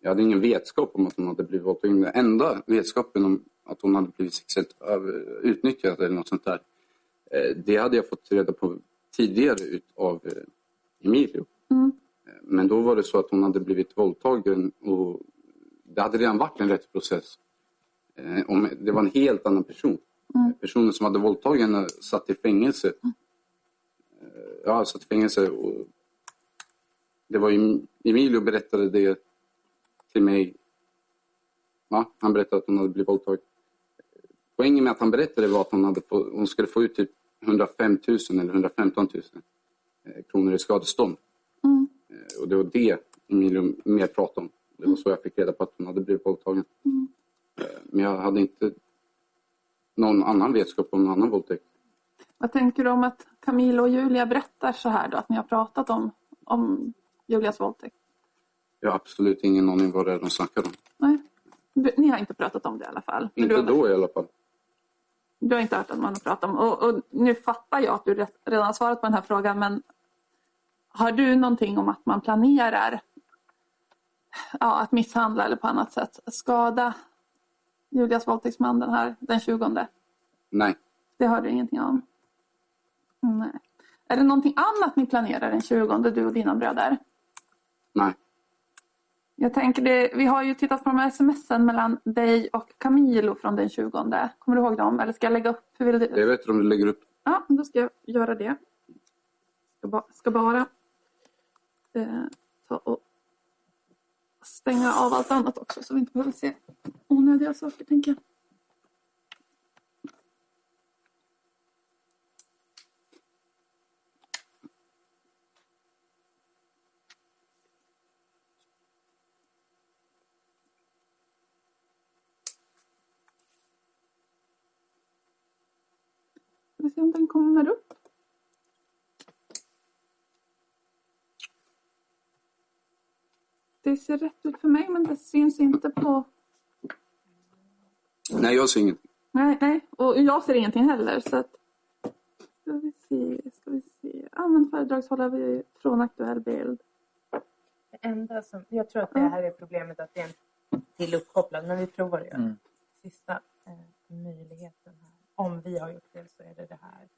Jag hade ingen vetskap om att hon hade blivit våldtagen. Den enda vetskapen om att hon hade blivit sexuellt över- utnyttjad eller något sånt där. eh, Det hade jag fått reda på tidigare ut av eh, Emilio. Mm. Eh, Men då var det så att hon hade blivit våldtagen och det hade redan varit en rättsprocess. Eh, om- Det var en helt annan person. Mm. Personen som hade våldtagit henne satt i fängelse. Eh, Ja, satt i fängelse. Och det var Em- Emilio berättade det till mig. Ja, han berättade att hon hade blivit våldtagen. Poängen med att han berättade var att hon, hade få, hon skulle få ut typ 105 000 eller 115 000 eh, kronor i skadestånd. Mm. Och det var det Emilio mer pratade om. Det var så jag fick reda på att hon hade blivit våldtagen. Mm. Eh, Men jag hade inte någon annan vetskap om någon annan våldtäkt. Vad tänker du om att Camilla och Julia berättar så här då? Att ni har pratat om, om Julias våldtäkt? Jag har absolut ingen aning vad det är de snackar om. Nej. Ni har inte pratat om det i alla fall? Inte har, då i alla fall. du har inte hört att man har pratat om och, och nu fattar jag att du redan har svarat på den här frågan men har du någonting om att man planerar ja, att misshandla eller på annat sätt skada Julias våldtäktsman den här den 20? Nej. Det har du ingenting om? Nej. Är det någonting annat ni planerar den 20 du och dina bröder? Nej. Jag tänker det, vi har ju tittat på de här smsen mellan dig och Camilo från den 20. Kommer du ihåg dem? Eller ska jag lägga upp? Hur vill du? Jag vet om du lägger upp. Ja, då ska jag göra det. Ska, ba, ska bara eh, ta och stänga av allt annat också så vi inte behöver se onödiga saker tänker jag. Ska vi se om den kommer upp. Det ser rätt ut för mig men det syns inte på... Nej, jag ser ingenting. Nej, nej. Och jag ser ingenting heller. Så att... Ska vi se, ska vi se. Använd föredragshållare från aktuell bild. Det enda som, jag tror att det här är problemet att det är en till uppkopplad, men vi provar göra Mm. sista eh, möjligheten här. Om vi har gjort fel så är det det här.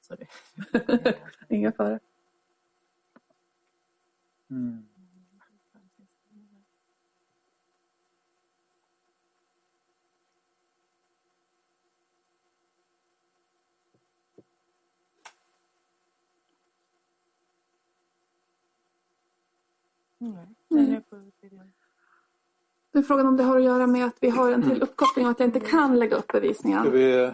Så det, Ingen fara. Mm. Den är frågan om det har att göra med att vi har en till uppkoppling och att jag inte kan lägga upp Ska bevisningen. vi eh,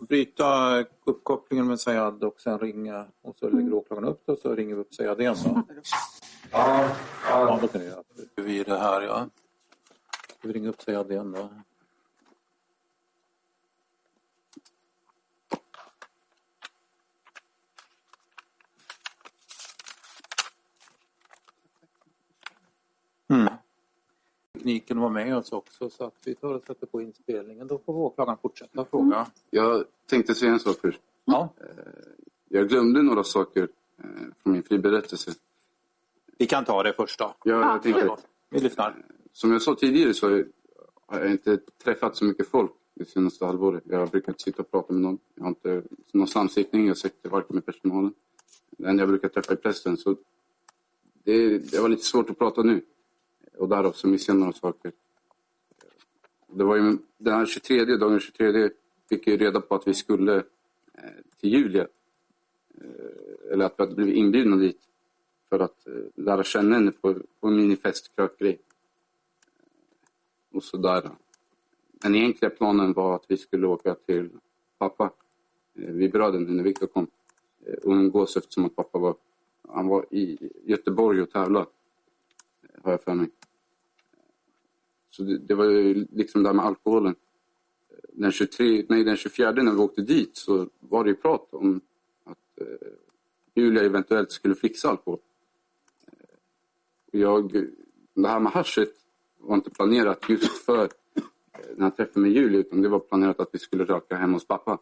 bryta uppkopplingen med Sayad och sen ringa och så lägger åklagaren upp det och så ringer vi upp Sayad igen då? Ja, ja då kan vi göra det. Vi är det här ja. Ska vi ringa upp Sayad igen då? Mm. Tekniken var med oss också så att vi tar och sätter på inspelningen. Då får åklagaren fortsätta fråga. Jag tänkte säga en sak först. Ja. Jag glömde några saker eh, från min friberättelse. Vi kan ta det först då. Jag, jag tänkte, Vi lyssnar. som jag sa tidigare så har jag inte träffat så mycket folk det senaste halvåret. Jag brukar inte sitta och prata med någon. Jag har inte någon samsittning, jag det varken med personalen. Den jag brukar träffa i prästen. Så det, det var lite svårt att prata nu. Och därav så missade jag några saker. Det var ju den här 23, dagen 23 fick jag reda på att vi skulle eh, till Julia. Eh, eller att vi hade blivit inbjudna dit för att eh, lära känna henne på, på en minifest, krökgrej. Och sådär. Den egentliga planen var att vi skulle åka till pappa Vi bröderna, när Viktor kom och umgås eftersom att pappa var, han var i Göteborg och tävlade. Har jag för mig. Så det, det var ju liksom det här med alkoholen. Den, 23, nej, den 24 när vi åkte dit så var det ju prat om att eh, Julia eventuellt skulle fixa alkohol. Eh, jag, det här med haschet var inte planerat just för eh, den här träffen med Julia utan det var planerat att vi skulle röka hemma hos pappa.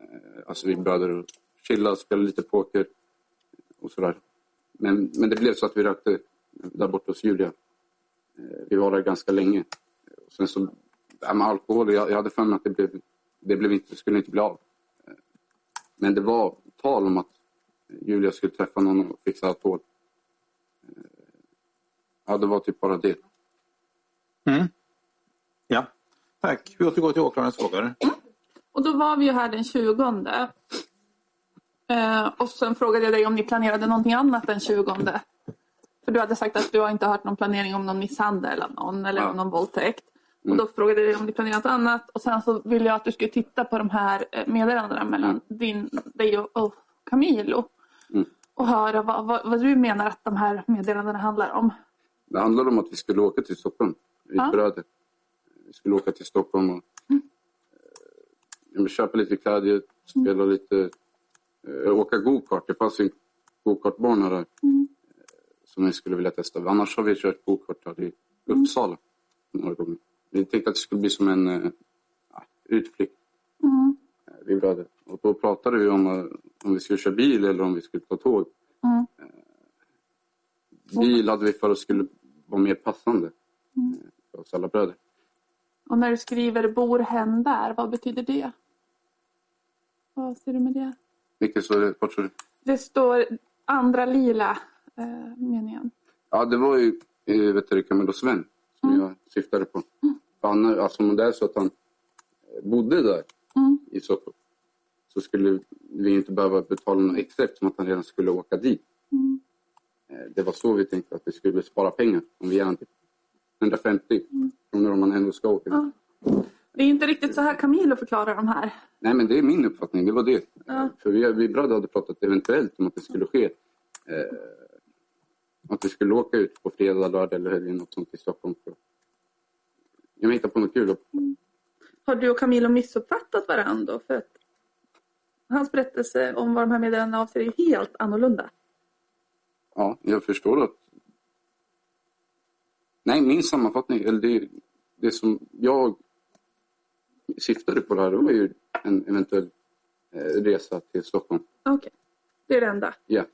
Eh, alltså vi bröder och chilla, spela lite poker och sådär. Men, men det blev så att vi rökte där borta hos Julia. Eh, vi var där ganska länge. Och sen så, det här med alkohol, jag, jag hade för mig att det, blev, det, blev inte, skulle inte bli av. Eh, men det var tal om att Julia skulle träffa någon och fixa alkohol. Eh, ja, det var typ bara det. Mm. Ja, tack. Vi återgår till åklagarens frågor. Och då var vi ju här den 20. Eh, och sen frågade jag dig om ni planerade någonting annat den 20. För du hade sagt att du har inte hört någon planering om någon misshandel av någon eller ja. om någon våldtäkt. Mm. Och då frågade jag dig om du planerat något annat och sen så ville jag att du skulle titta på de här eh, meddelandena mellan mm. din, dig och, och Camilo. Mm. Och höra vad, vad, vad, du menar att de här meddelandena handlar om. Det handlar om att vi skulle åka till Stockholm. Vi ja. bröder. Vi skulle åka till Stockholm och mm. köpa lite kläder, spela mm. lite, äh, åka gokart. Det fanns ju en gokartbana där. Mm som vi skulle vilja testa. Annars har vi kört gokart i Uppsala några gånger. Vi tänkte att det skulle bli som en äh, utflykt. Mm. Eh, vi bröder. Och då pratade vi om uh, om vi skulle köra bil eller om vi skulle ta tåg. Mm. Uh, bil hade vi för att skulle vara mer passande mm. för oss alla bröder. Och när du skriver bor hen där, vad betyder det? Vad ser du med det? Vilket står det? Vart står det? Det står andra lila eh, meningen? Ja, det var ju eh, vet du, Camillo Sven som mm. jag syftade på. Mm. Han, alltså, om det är så att han eh, bodde där mm. i Stockholm så skulle vi inte behöva betala något extra eftersom att han redan skulle åka dit. Mm. Det var så vi tänkte att vi skulle spara pengar om vi ger typ 150 mm. kronor om man ändå ska åka. Ja. Det är inte riktigt så här Camilo förklarar de här. Nej, men det är min uppfattning. Det var det. Ja. För vi, vi bröder hade pratat eventuellt om att det skulle ske eh, att vi skulle åka ut på fredag, lördag eller helgen något sånt i Stockholm. För... Jag hittade på något kul. Mm. Har du och Camilo missuppfattat varandra För att hans berättelse om vad de här meddelandena avser är helt annorlunda. Ja, jag förstår att... Nej, min sammanfattning, eller det, det som jag syftade på det här, det var ju en eventuell eh, resa till Stockholm. Okej, okay. det är det enda? Ja. Eh,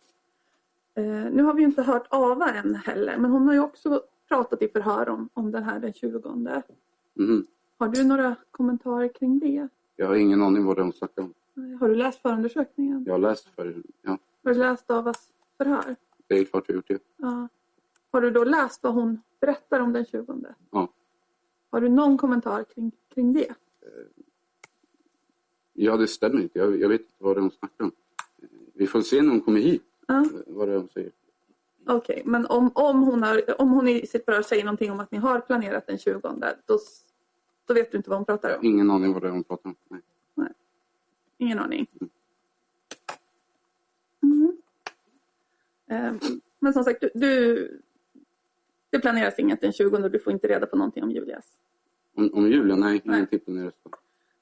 nu har vi inte hört Ava än heller, men hon har ju också pratat i förhör om, om den här den 20. Mm. Har du några kommentarer kring det? Jag har ingen aning vad hon snackar om. Har du läst förundersökningen? Jag har läst för, ja. Har du läst Avas förhör? Det är klart jag har gjort det. Ja. Har du då läst vad hon berättar om den 20? Ja. Har du någon kommentar kring, kring det? Eh, ja, det stämmer inte. Jag, jag vet inte vad hon snackar om. Eh, vi får se när hon kommer hit. Ja. Vad det hon säger. Okej, okay, men om, om, hon har, om hon i sitt förhör säger någonting om att ni har planerat den 20 då, då vet du inte vad hon pratar om? Ingen aning vad det är hon pratar om. Nej. Nej. Ingen aning. Mm. Mm. Men som sagt, du, du, det planeras inget den 20 och du får inte reda på någonting om Julias? Om, om Julia? Nej, nej. ingenting planeras.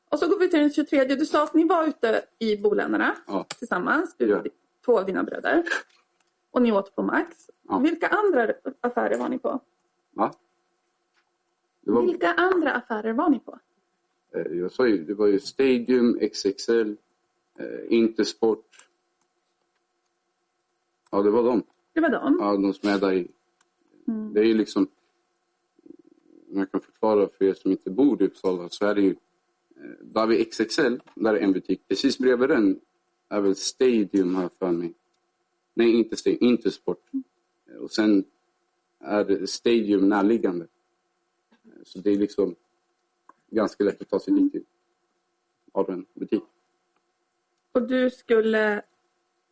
Och så går vi till den 23. Du sa att ni var ute i Boländerna ja. tillsammans. Du, ja två av dina bröder. Och ni åt på Max. Ja. Vilka andra affärer var ni på? Va? Var... Vilka andra affärer var ni på? Eh, jag sa ju, det var ju Stadium, XXL, eh, Intersport. Ja, det var de. Det var de? Ja, de som är där i. Mm. Det är ju liksom, om jag kan förklara för er som inte bor i Uppsala, så är det ju eh, där vid XXL, där är en butik. Precis bredvid den är väl Stadium här för mig. Nej, inte Stadium, Intersport. Och sen är Stadium närliggande. Så det är liksom ganska lätt att ta sig dit av en butik. Och du skulle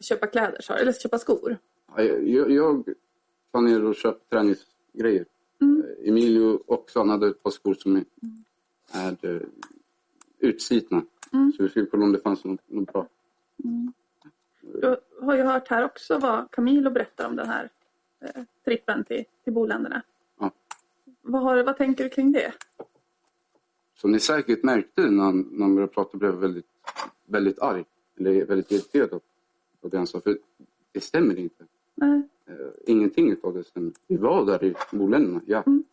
köpa kläder, sa? Eller köpa skor? Ja, Jag, jag planerar att köpa träningsgrejer. Mm. Eh, Emilio också, han hade ett par skor som är, är eh, utslitna. Mm. Så vi skulle kolla om det fanns något, något bra. Du har ju hört här också vad Camilo berättar om den här eh, trippen till, till boländerna. Ja. Vad, har, vad tänker du kring det? Som ni säkert märkte när han, när han började prata blev jag väldigt, väldigt arg. Eller väldigt irriterad av av det han sa. För det stämmer inte. Nej. Eh, ingenting av det stämmer. Vi var där i boländerna, ja. Mm.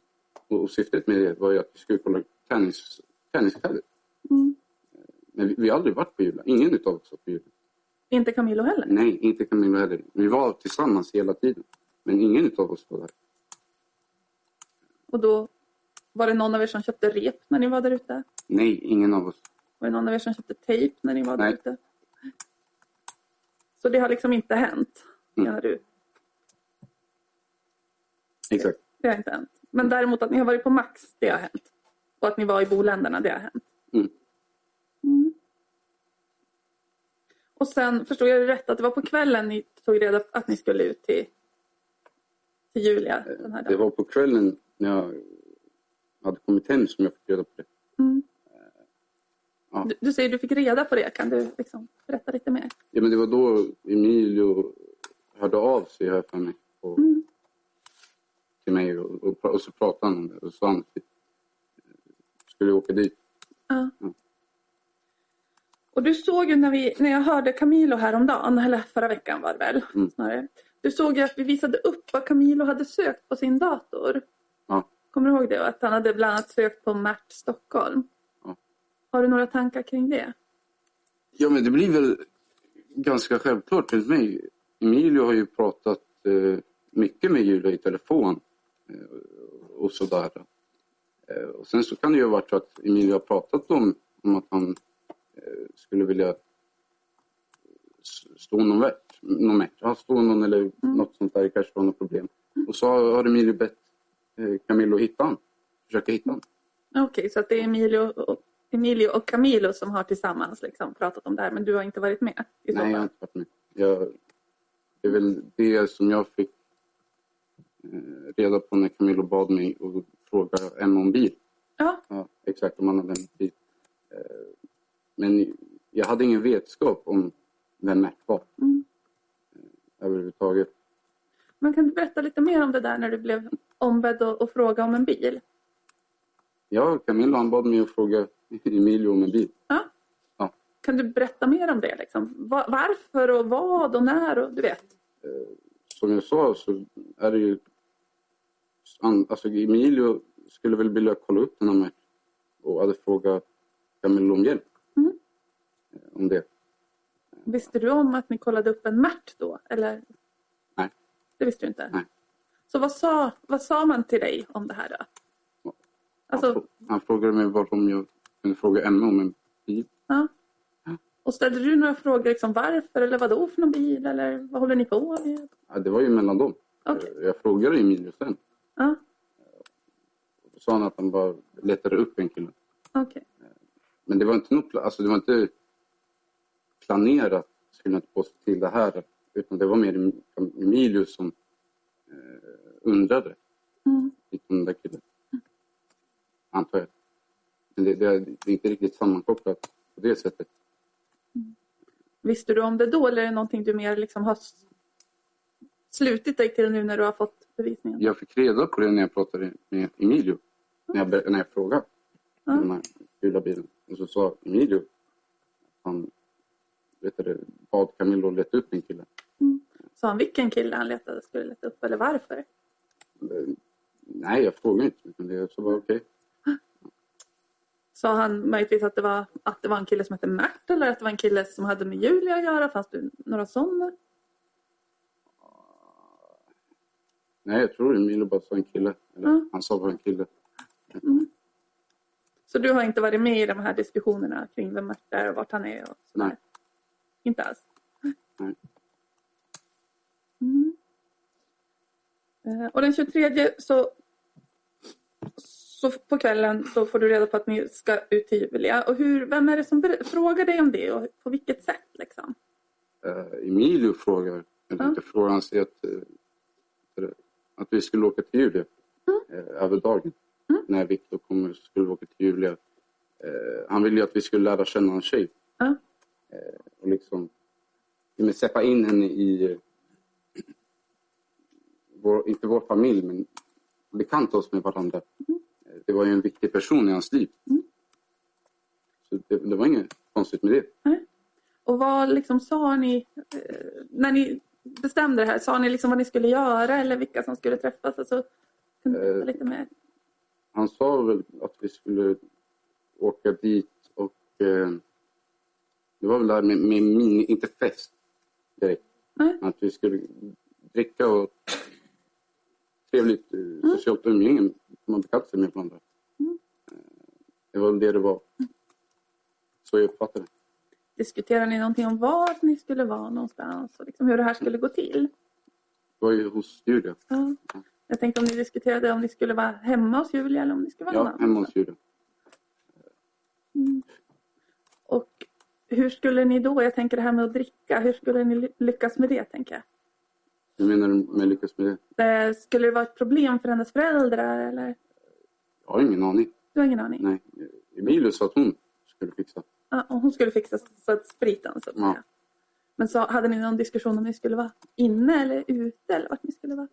Och, och syftet med det var ju att vi skulle kolla tennis, tenniskläder. Mm. Men vi, vi har aldrig varit på Jula. Ingen utav oss var på Jula. Inte Camilo heller? Nej, inte Camilla heller. Vi var tillsammans hela tiden. Men ingen utav oss var där. Och då var det någon av er som köpte rep när ni var där ute? Nej, ingen av oss. Var det någon av er som köpte tejp när ni var där Nej. ute? Så det har liksom inte hänt, Mm. menar du? Exakt. Det har inte hänt. Men däremot att ni har varit på Max, det har hänt. Och att ni var i boländerna, det har hänt. Mm. Mm. Och sen förstod jag det rätt att det var på kvällen ni tog reda på att ni skulle ut till, till Julia den här Det dagen? var på kvällen när jag hade kommit hem som jag fick reda på det. Mm. Ja. Du, du säger du fick reda på det. Kan du liksom berätta lite mer? Ja, men det var då Emilio hörde av sig här för mig. Och, Mm. Till mig och, och, och så pratade han om det. Och så sa han att vi skulle åka dit. Ja. Mm. Och du såg ju när, vi, när jag hörde Camilo häromdagen, eller förra veckan var det väl Mm. snarare. Du såg ju att vi visade upp vad Camilo hade sökt på sin dator. Ja. Kommer du ihåg det? Att han hade bland annat sökt på Mert Stockholm. Ja. Har du några tankar kring det? Ja, men det blir väl ganska självklart till mig. Emilio har ju pratat eh, mycket med Julia i telefon eh, och sådär. Eh, och sen så kan det ju ha varit så att Emilio har pratat om, om att han skulle vilja stå någon vart, någon match, ja, stå någon eller något sånt där, det kanske var något problem. Och så har Emilio bett eh, Camillo hitta han, försöka hitta han. Okej, så att det är Emilio och, Emilio och Camilo som har tillsammans liksom pratat om det här, men du har inte varit med? Nej, jag har inte varit med. Jag, det är väl det som jag fick eh, reda på när Camillo bad mig att fråga Emma om bil. Ja, Ja, exakt, om han hade en bil. Eh, men jag hade ingen vetskap om vem Mert var. Mm. Eh, överhuvudtaget. men kan du berätta lite mer om det där när du blev ombedd att, att fråga om en bil? Ja, Camillo han bad mig att fråga Emilio om en bil. Ja. Ja. Kan du berätta mer om det? Liksom? Va- Varför och vad och när? Och, du vet. Som jag sa så är det ju... Alltså Emilio skulle väl vilja kolla upp den här och hade frågat Camillo om hjälp. Om det. Visste du om att ni kollade upp en Mert då? Eller? Nej. Det visste du inte? Nej. Så vad sa, vad sa man till dig om det här då? Alltså, han frågade mig vad om jag kunde fråga Emma om en bil. ja. Och ställde du några frågor liksom varför eller vad då för någon bil eller vad håller ni på med? Ja, det var ju mellan dem. Okej. Jag- Jag frågade Emilio sen. Ja, Då sa han att han bara letade upp en kille. okej. Men det var inte, något, alltså det var inte planerat, skulle jag inte påstå, till det här. Utan det var mer Em- Emilio som eh, undrade Mm. den där killen. Antar jag. Men det, det, det är inte riktigt sammankopplat på det sättet. Visste du om det då eller är det någonting du mer liksom har slutit dig till nu när du har fått bevisningen? Jag fick reda på det när jag pratade med Emilio. När jag, ber- när jag frågade om den här gula bilen. Och så sa Emilio att han vet du, bad Camillo leta upp en kille. Sa han vilken kille han letade skulle leta upp eller varför? Eh, Nej, jag frågade inte. Utan det så var okej. Sa han möjligtvis att det, var, att det var en kille som hette Mert eller att det var en kille som hade med Julia att göra? Fanns det några sådana? Nej, jag tror Emilio bara sa en kille. Eller, Ja. Han sa bara en kille. Så du har inte varit med i de här diskussionerna kring vem Mert är och vart han är? Och sådär? Nej. Inte alls? Mm. Eh, Och den 23 så, så på kvällen så får du reda på att ni ska ut till Julia. Och hur, vem är det som frågar dig om det och på vilket sätt? Liksom? Eh, Emilio frågar, inte frågar, han säger att, eh, att vi skulle åka till Julia Mm. över dagen. När Viktor kommer skulle vi åka till Julia. Eh, han ville ju att vi skulle lära känna en tjej. Ja. Eh, och liksom men släppa in henne i, vår, inte vår familj, men bekanta oss med varandra. Mm. Det var ju en viktig person i hans liv. Så det, det var inget konstigt med det. Och vad liksom sa ni eh, när ni bestämde det här? Sa ni liksom vad ni skulle göra eller vilka som skulle träffas? Alltså, Eh, lite mer? Han sa väl att vi skulle åka dit och eh, det var väl där med, med mini, inte fest direkt. Nej. Att vi skulle dricka och trevligt eh, socialt umgänge, man bekant sig med varandra. Eh, Det var det det var. Så jag uppfattade det. Diskuterade ni någonting om var ni skulle vara någonstans och liksom hur det här skulle gå till? Det var ju hos Julia. Ja. Jag tänkte om ni diskuterade om ni skulle vara hemma hos Julia eller om ni skulle vara Ja, hemma hos Julia. Och hur skulle ni då, jag tänker det här med att dricka, hur skulle ni ly- lyckas med det tänker jag? Hur menar du med lyckas med det? Eh, Skulle det vara ett problem för hennes föräldrar eller? Jag har ingen aning. Du har ingen aning? Nej. Emilio sa att hon skulle fixa. Ja, och hon skulle fixa så att spriten så att Ja. Men så hade ni någon diskussion om ni skulle vara inne eller ute eller vart ni skulle vara?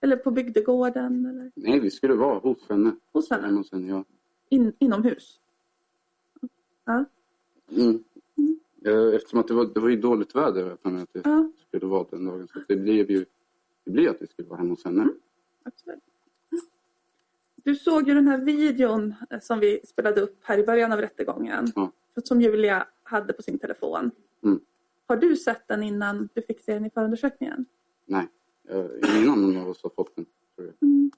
Eller på bygdegården eller Nej, vi skulle vara hos henne. hos henne? Henne, ja. In, inomhus? Ja. Mm. Eh, Eftersom att det var, det var ju dåligt väder för mig att det Ja. skulle vara den dagen. Så det blev ju det blev att vi skulle vara hemma hos henne. Absolut. Du såg ju den här videon eh, som vi spelade upp här i början av rättegången. Ja. Som Julia hade på sin telefon. Mm. Har du sett den innan du fick se den i förundersökningen? Nej, eh, ingen annan av oss har fått den. Tror jag. Mm.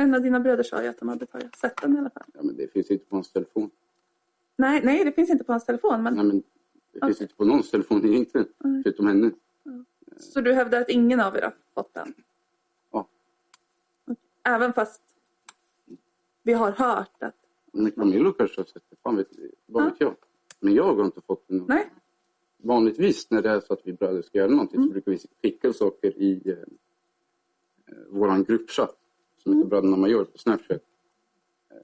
En av dina bröder sa ju att de hade sett den i alla fall. ja, men det finns inte på hans telefon. Nej, nej det finns inte på hans telefon. Men, Nej, men det finns Okej. inte på någons telefon egentligen. Nej. Förutom henne. Så du hävdar att ingen av er har fått den? Ja. Även fast vi har hört att... Men Camillo kanske har sett det. Fan vet, vad Ja. vet jag. Men jag har inte fått den. Nej, Vanligtvis när det är så att vi bröder ska göra någonting så brukar vi skicka saker i eh, eh, våran gruppchatt som heter Bröderna Major på Snapchat. Eh,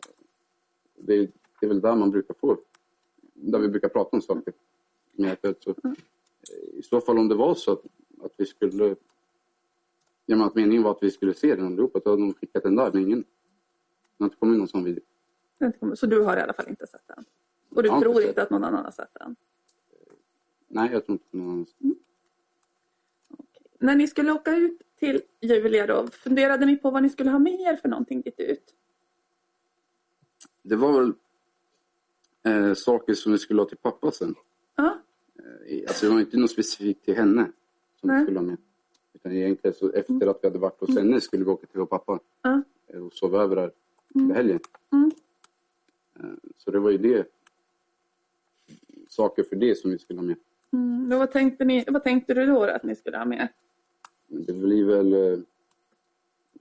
det, är, det är väl där man brukar få, där vi brukar prata om saker. Med så, I så fall om det var så att, att vi skulle, ja, att meningen var att vi skulle se den allihopa, då hade de skickat den där, men ingen, det har inte kommit någon sån video. så du har i alla fall inte sett den? Och du inte tror inte att någon annan har sett den? Nej, jag tror inte någon annan. När ni skulle åka ut till Julia då, funderade ni på vad ni skulle ha med er för någonting dit ut? Det var väl eh, saker som vi skulle ha till pappa sen. Ja, Eh, Alltså det var inte något specifikt till henne som vi skulle ha med. Utan egentligen så efter att vi hade varit hos henne skulle vi åka till vår pappa ja. eh, och sova över där under helgen. Mm. Eh, Så det var ju det. Saker för det som vi skulle ha med. Mm. Men vad, tänkte ni, vad tänkte du då att ni skulle ha med? Det blir väl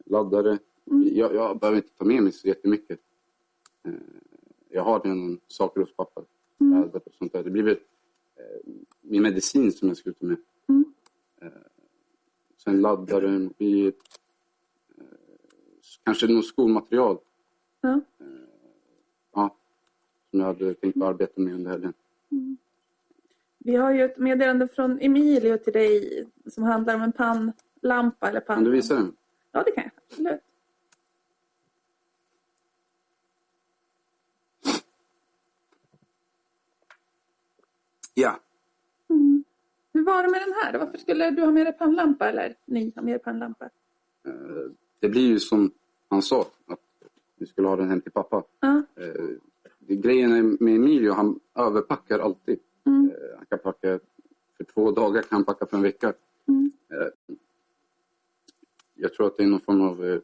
laddare. Mm. Jag, jag behöver inte ta med mig så jättemycket. Eh, Jag har redan pappa. Mm. Och sånt där. Det blir väl eh, min medicin som jag ska ta med. Mm. Eh, Sen laddare, mobil. eh, Kanske något skolmaterial. Ja. Ja, som jag hade tänkt arbeta med under helgen. Vi har ju ett meddelande från Emilio till dig som handlar om en pannlampa eller pann... Kan du visa den? Ja, det kan jag. Absolut. Ja. Var det med den här? Varför skulle du ha med dig pannlampa eller ni ha med er pannlampa? Eh, Det blir ju som han sa, att vi skulle ha den hem till pappa. Det, grejen med Emilio, han överpackar alltid. Mm. Eh, han kan packa för två dagar, kan han packa för en vecka. Mm. Jag tror att det är någon form av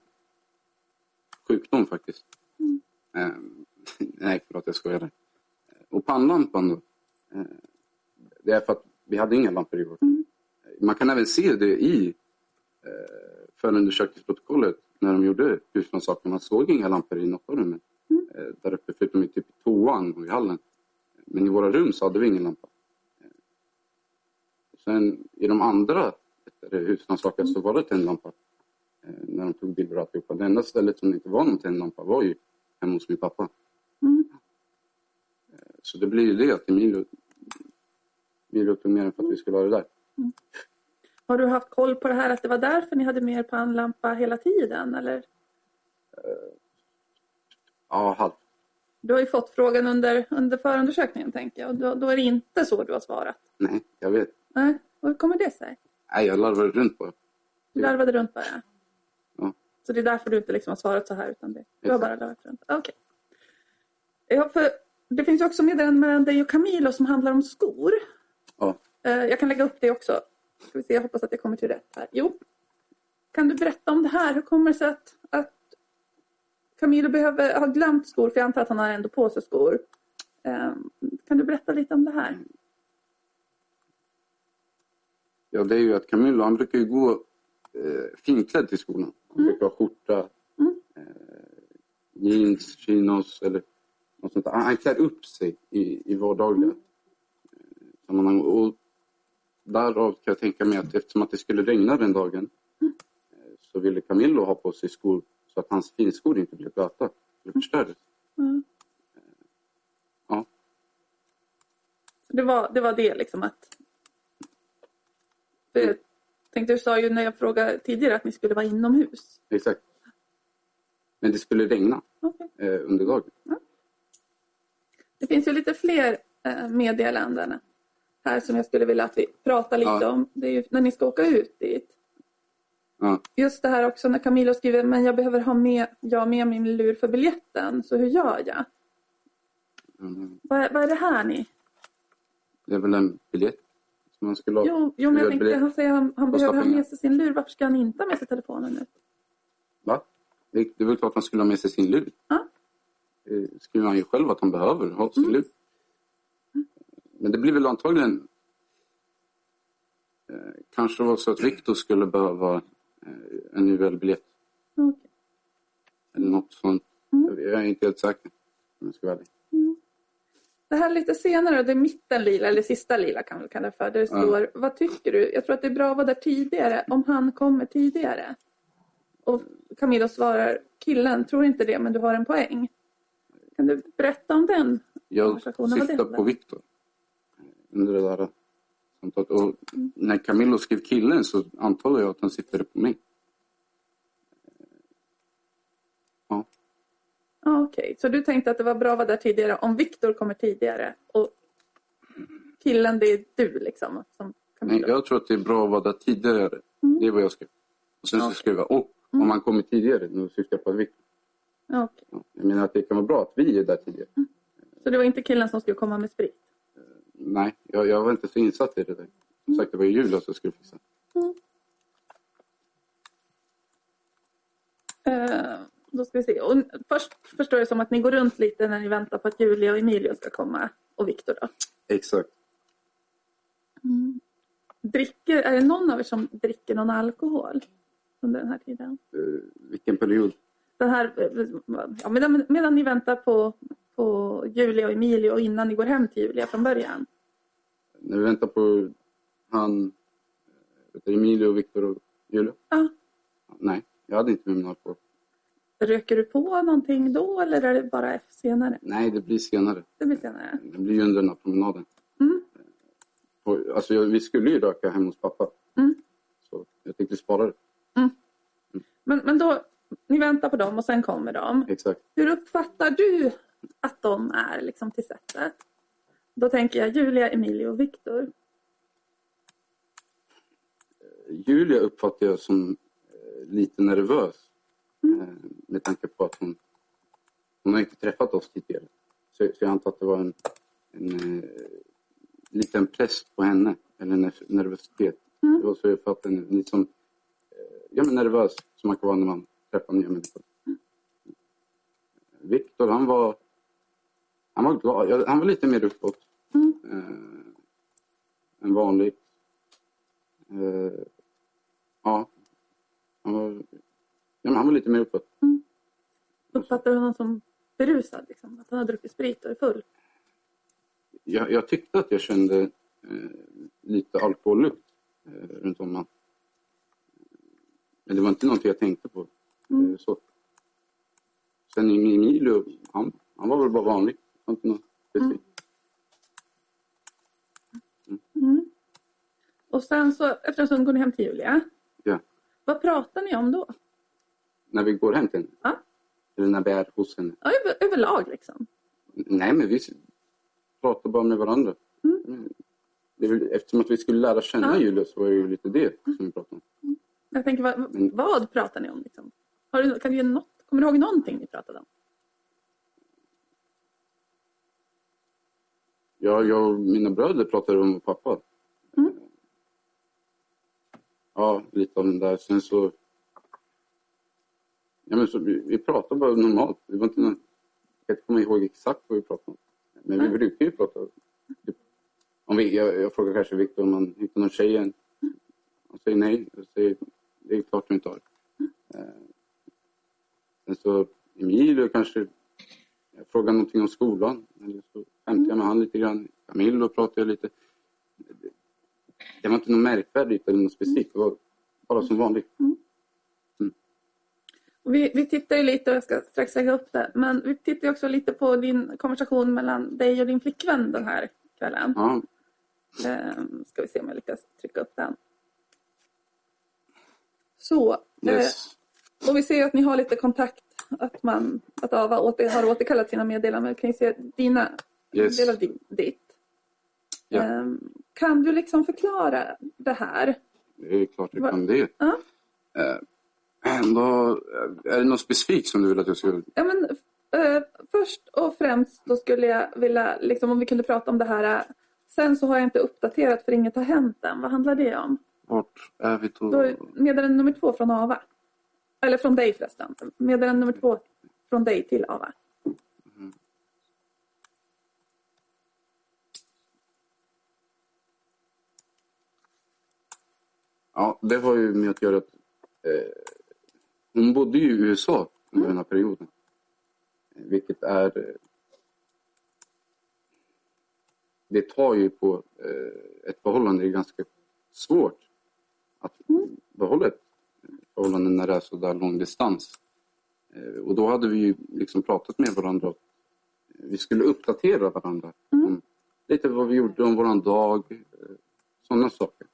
sjukdom faktiskt. Mm. Nej, förlåt jag. Eh, Och pannlampan då. Det är för att vi hade inga lampor i vårt. Mm. Man kan även se det i eh, förundersökningsprotokollet när de gjorde husrannsakan. Man såg inga lampor i något av rummen. Mm. Eh, där uppe förutom i typ toan och i hallen. Men i våra rum så hade vi ingen lampa. Eh, Sen i de andra husrannsakan så var det tändlampa. Eh, när de tog bilder och alltihopa. Det enda stället som det inte var någon tändlampa var ju hemma hos min pappa. Mm. Så det blir ju det att Emilio, Emilio tog med den för att vi skulle ha det där. Har du haft koll på det här att det var därför ni hade mer pannlampa hela tiden? Eller? Ja, halvt. Du har ju fått frågan under, under förundersökningen tänker jag och då, då är det inte så du har svarat. Nej, jag vet. Nej, och hur kommer det sig? Nej, jag larvade runt bara. Du larvade runt bara? Ja. Så det är därför du inte liksom har svarat så här utan det, du har bara larvat runt? Okej. Ja, för det finns ju också meddelanden mellan dig och Camilo som handlar om skor. Ja. Eh, Jag kan lägga upp det också. Ska vi se, jag hoppas att jag kommer till rätt här. Jo. Kan du berätta om det här? Hur kommer det sig att, att Camilo behöver ha glömt skor? För jag antar att han har ändå på sig skor. Eh, Kan du berätta lite om det här? Ja, det är ju att Camillo, han brukar ju gå eh, finklädd till skolan. Han brukar ha skjorta, Mm. eh, jeans, chinos eller något sånt. Han, han klär upp sig i, i vardagliga eh, sammanhang. Och därav kan jag tänka mig att eftersom att det skulle regna den dagen eh, så ville Camillo ha på sig skor så att hans finskor inte blev blöta. Det förstördes. Mm. Ja. Det var, det var det liksom att... För jag tänkte, du sa ju när jag frågade tidigare att ni skulle vara inomhus. Exakt. Men det skulle regna Okej. eh, under dagen. Det finns ju lite fler eh, meddelanden här som jag skulle vilja att vi pratar lite Ja. om. Det är ju när ni ska åka ut dit. Ja. Just det här också när Camilo skriver men jag behöver ha med, jag med min lur för biljetten, så hur gör jag? Mm. Vad, är- vad är det här ni? Det är väl en biljett som man skulle ha. Jo, jo men jag tänkte, biljett. han säger han, han behöver ha med sig sin lur. Varför ska han inte ha med sig telefonen nu? Va? Det, det är väl klart att han skulle ha med sig sin lur. Ja. Det skriver han ju själv att han behöver ha sin Mm. lur. Men det blir väl antagligen eh, kanske var så att Viktor skulle behöva eh, en UL-biljett Okej. eller något sånt. Mm. Jag är inte helt säker om jag ska vara ärlig. Det här lite senare, det är mitten lila, eller sista lila kan vi kalla det för. Där det Ja. står, vad tycker du? Jag tror att det är bra att vara där tidigare, om han kommer tidigare. Och Camilla svarar, killen tror inte det, men du har en poäng. Kan du berätta om den? Jag syftar på om. Viktor. Under det där samtalet. Och Mm. när Camillo skrev killen så antar jag att han siktade på mig. Ja. Ja, Okej, så du tänkte att det var bra att vara där tidigare om Viktor kommer tidigare och killen det är du liksom? Som Nej, jag tror att det är bra att vara där tidigare. Mm. Det är vad jag skrev. Och sen så Okej. skrev jag och Mm. om man kommer tidigare. Nu syftar jag på Viktor. Okej. Ja, jag menar att det kan vara bra att vi är där tidigare. Så det var inte killen som skulle komma med sprit? Nej, jag, jag var inte så insatt i det där. Som sagt, det var ju Julia som skulle fixa. Eh, då ska vi se. Och först förstår jag som att ni går runt lite när ni väntar på att Julia och Emilio ska komma. Och Viktor då. Exakt. Dricker, är det någon av er som dricker någon alkohol under den här tiden? Uh, vilken period? Den här, eh, ja, medan, medan ni väntar på, på Julia och Emilio och innan ni går hem till Julia från början. När vi väntar på han, Emilio, Viktor och Julia? Ja. Nej, jag hade inte med mig någon alkohol. Röker du på någonting då eller är det bara senare? Nej, det blir senare. Det blir senare. Det blir ju under den här promenaden. Mm. Och, alltså, jag, vi skulle ju röka hemma hos pappa. Mm. Så jag tänkte spara det. Men, men då, ni väntar på dem och sen kommer de. Exakt. Hur uppfattar du att de är liksom till sättet? Då tänker jag Julia, Emilio och Viktor. Julia uppfattar jag som eh, lite nervös. Mm. Eh, med tanke på att hon, hon har inte träffat oss tidigare. Så, så jag antar att det var en, en eh, liten press på henne. Eller ner- nervositet. Mm. Det var så jag uppfattade henne. Lite som, eh, ja, men nervös som man kan vara när man träffar nya människor. Viktor han var, han var glad. Han var lite mer uppåt. Mm. Eh, än vanligt. Eh, ja, Han var, ja, men han var lite mer uppåt. Uppfattar du honom som berusad? Liksom? Att han har druckit sprit och är full? Jag, jag tyckte att jag kände eh, lite alkohollukt eh, runt om honom. Men det var inte någonting jag tänkte på. Mm. Eh, så. Sen Emilio, han, han var väl bara vanlig. Det var inte något specifikt. Mm. Och sen så efter en stund går ni hem till Julia. Ja. Vad pratar ni om då? När vi går hem till henne. Ja. Eller när vi är hos henne. Ja, över, överlag liksom. Nej, men vi pratar bara med varandra. Mm. Väl, eftersom att vi skulle lära känna Ja. Julia så var det ju lite det som vi pratade om. Jag tänker, vad, Mm. vad pratar ni om? Liksom? Du, kan du ge något, kommer du ihåg någonting ni pratade om? Ja, jag och mina bröder pratade om pappa. Mm. Ja, lite om det där. Sen så... Ja, men så vi, vi pratade bara normalt. Det var inte någon, jag kan inte komma ihåg exakt vad vi pratade om. Men vi Nej. brukar ju prata... Typ, om vi, jag, jag frågar kanske Viktor om han hittar någon tjej än. Han säger nej. Jag säger, det är klart du inte har. Eh, sen så Emilio kanske jag frågar någonting om skolan. Eller så skämtar jag med han lite grann. Camillo pratar jag lite. Det- var inte något märkvärdigt eller något specifikt. Det var bara som vanligt. Och Vi, vi tittar ju lite, och jag ska strax lägga upp det, men vi tittar också lite på din konversation mellan dig och din flickvän den här kvällen. Ja, Ehm, ska vi se om jag lyckas trycka upp den. Så, yes. eh, och vi ser att ni har lite kontakt, att, man, att Ava åter, har återkallat sina meddelanden. Vi kan ju se dina Yes. av din, ditt. Ja. Ehm, kan du liksom förklara det här? Det är klart jag kan det. Ja. Eh, då, är det något specifikt som du vill att jag ska... Ja, men, eh, först och främst då skulle jag vilja, liksom, om vi kunde prata om det här. eh, Sen så har jag inte uppdaterat för inget har hänt än. Vad handlar det om? Vart är vi då? Då meddelande nummer två från Ava. Eller från dig förresten. Meddelande nummer två från dig till Ava. Ja, det har ju med att göra att eh, hon bodde ju i USA under den här perioden. Eh, Vilket är... Eh, det tar ju på eh, ett förhållande, det är ganska svårt att behålla ett förhållande när det är så där lång distans. Eh, och då hade vi ju liksom pratat med varandra. Vi skulle uppdatera varandra om lite vad vi gjorde om våran dag, eh, sådana saker.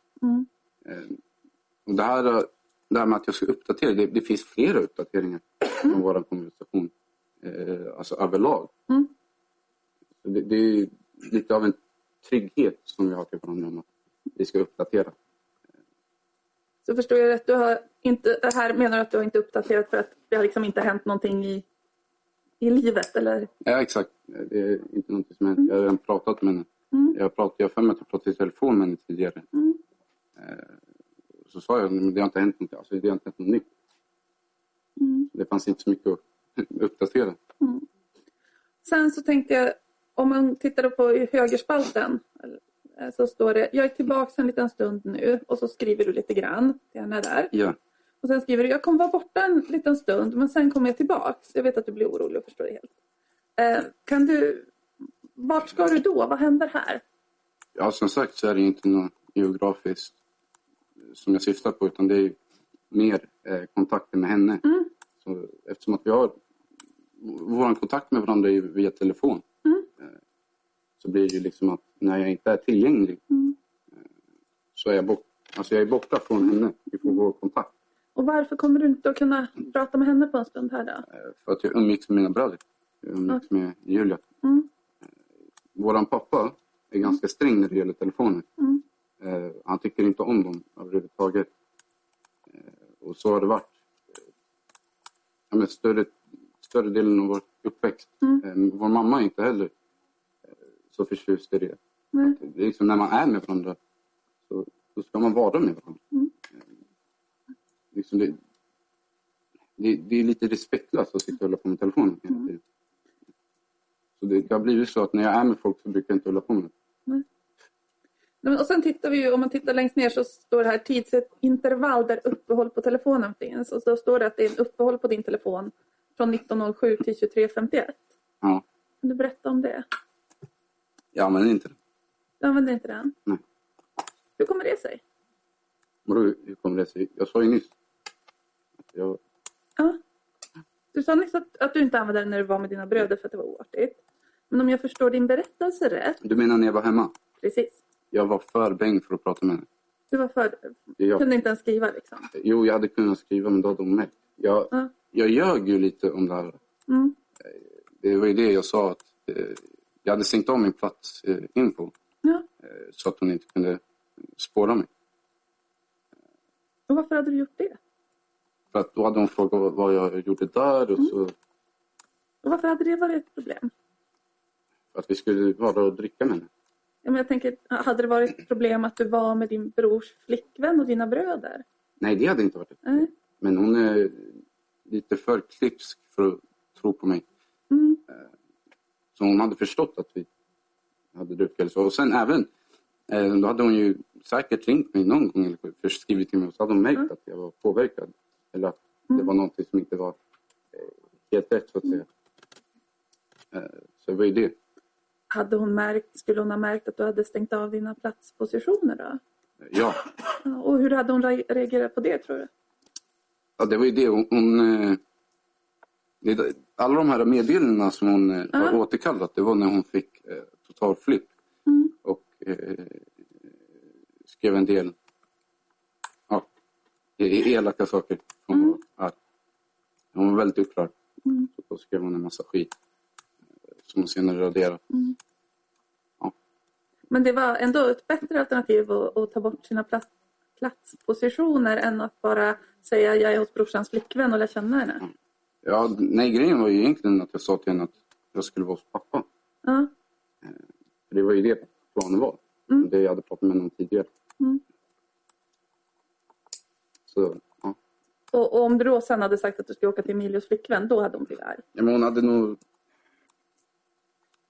Mm. Eh, det, här, det här med att jag ska uppdatera, det, det finns flera uppdateringar om vår konversation. Eh, alltså överlag. Mm. Det, det är lite av en trygghet som vi har till varandra om att vi ska uppdatera. Så förstår jag rätt, du har inte, här menar du att du har inte uppdaterat för att det har liksom inte hänt någonting i, i livet eller? Ja, exakt. Det är inte något som hänt. Jag har redan pratat med henne. Mm. Jag har pratat, jag har för mig att jag pratade i telefon med henne tidigare. Mm. Eh, så sa jag, men det har inte hänt något, alltså, det har inte hänt något nytt. Mm. Det fanns inte så mycket att uppdatera. Sen så tänkte jag, om man tittar på högerspalten eh, så står det, jag är tillbaka en liten stund nu och så skriver du lite grann till henne där. Ja. Och sen skriver du, jag kommer vara borta en liten stund men sen kommer jag tillbaks. Jag vet att du blir orolig och förstår det helt. Eh, kan du, vart ska du då? Vad händer här? Ja, som sagt så är det inte något geografiskt som jag syftar på utan det är mer eh, kontakter med henne. Mm. Så, eftersom att vi har vår kontakt med varandra är via telefon Mm. eh, så blir det ju liksom att när jag inte är tillgänglig Mm. eh, så är jag, bort, alltså jag är borta från henne. Vi får vår kontakt. Och varför kommer du inte att kunna prata med henne på en stund här då? Eh, för att jag umgicks med mina bröder. Jag umgicks med Julia. Mm. Våran pappa är ganska sträng när det gäller telefoner. Mm. Eh, han tycker inte om dem överhuvudtaget. Eh, och så har det varit. Eh, ja, men större, större delen av vår uppväxt. Mm. Vår mamma är inte heller så förtjust i det. Att det är liksom när man är med varandra så, så ska man vara med varandra. Mm. Liksom det, det, det är lite respektlöst att sitta och hålla på med telefonen hela Mm. tiden. Så det, det har blivit så att när jag är med folk så brukar jag inte hålla på med det. Och sen tittar vi ju, om man tittar längst ner så står det här tidsintervall där uppehåll på telefonen finns. Och då står det att det är en uppehåll på din telefon från 19.07 till 23.51. Ja. Kan du berätta om det? Jag använder inte den. Du använder inte den? Nej. Hur kommer det sig? Vadå, hur kommer det sig? Jag sa ju nyss. Jag, Ja. Du sa nyss att, att du inte använde den när du var med dina bröder för att det var oartigt. Men om jag förstår din berättelse rätt, du menar när jag var hemma? precis. Jag var för bäng för att prata med henne. Du var för, Jag, kunde inte ens skriva liksom. jo, jag hade kunnat skriva men då hade hon märkt. Jag, Ja. jag ljög ju lite om det här. Mm. Det var ju det jag sa att eh, jag hade stängt av min plats eh, Ja. eh, så att hon inte kunde spåra mig. Och varför hade du gjort det? För att då hade hon frågat vad- jag gjorde där och så Och varför hade det varit ett problem? att vi skulle vara och dricka med henne. Ja, men jag tänker, hade det varit ett problem att du var med din brors flickvän och dina bröder? Nej, det hade inte varit det. Nej. Men hon är lite för klipsk för att tro på mig. Mm. Så hon hade förstått att vi hade druckit så. Och sen även, eh, då hade hon ju säkert ringt mig någon gång eller först skrivit till mig och så hade hon märkt Mm. att jag var påverkad. Eller att det Mm. var någonting som inte var eh, helt rätt så att säga. Eh, så det var ju det. Hade hon märkt, skulle hon ha märkt att du hade stängt av dina platspositioner då? Ja, Och hur hade hon re- reagerat på det tror du? ja det var ju det. Hon, hon, eh, alla de här meddelandena som hon eh, har återkallat, det var när hon fick eh, total flipp. Mm. och eh, skrev en del ja, elaka saker. Hon, Mm. var, hon var väldigt oklar. Mm. Så då skrev hon en massa skit som hon senare raderade. Men det var ändå ett bättre alternativ att, att ta bort sina plats, platspositioner än att bara säga jag är hos brorsans flickvän och lära känna henne. Ja, nej, grejen var ju egentligen att jag sa till henne att jag skulle vara hos pappa. Ja. För det var ju det planen var. Mm. Det jag hade pratat med henne om tidigare. Mm. Så, ja. Och, och om du då sen hade sagt att du skulle åka till Emilios flickvän, då hade hon blivit arg. Ja, men hon hade nog...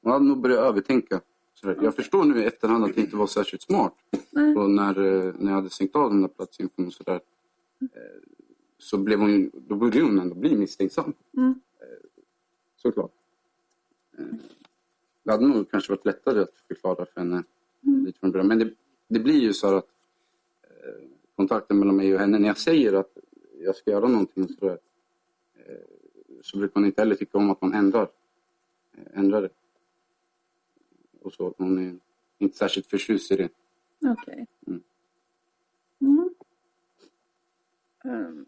Hon hade nog börjat övertänka. Sådär. Jag förstår nu i efterhand att det inte var särskilt smart. Nej. Och när, eh, när jag hade stängt av den där platsinfon och sådär. eh, Så blev hon då borde hon ändå bli misstänksam. Mm. Såklart. Eh, Det hade nog kanske varit lättare att förklara för henne Mm. lite från början. Men det, det blir ju så att kontakten mellan mig och henne, när jag säger att jag ska göra någonting så, så brukar hon inte heller tycka om att man ändrar, ändrar det. Och så, hon är inte särskilt förtjust i det. Okej. Mm. Mm. Ehm.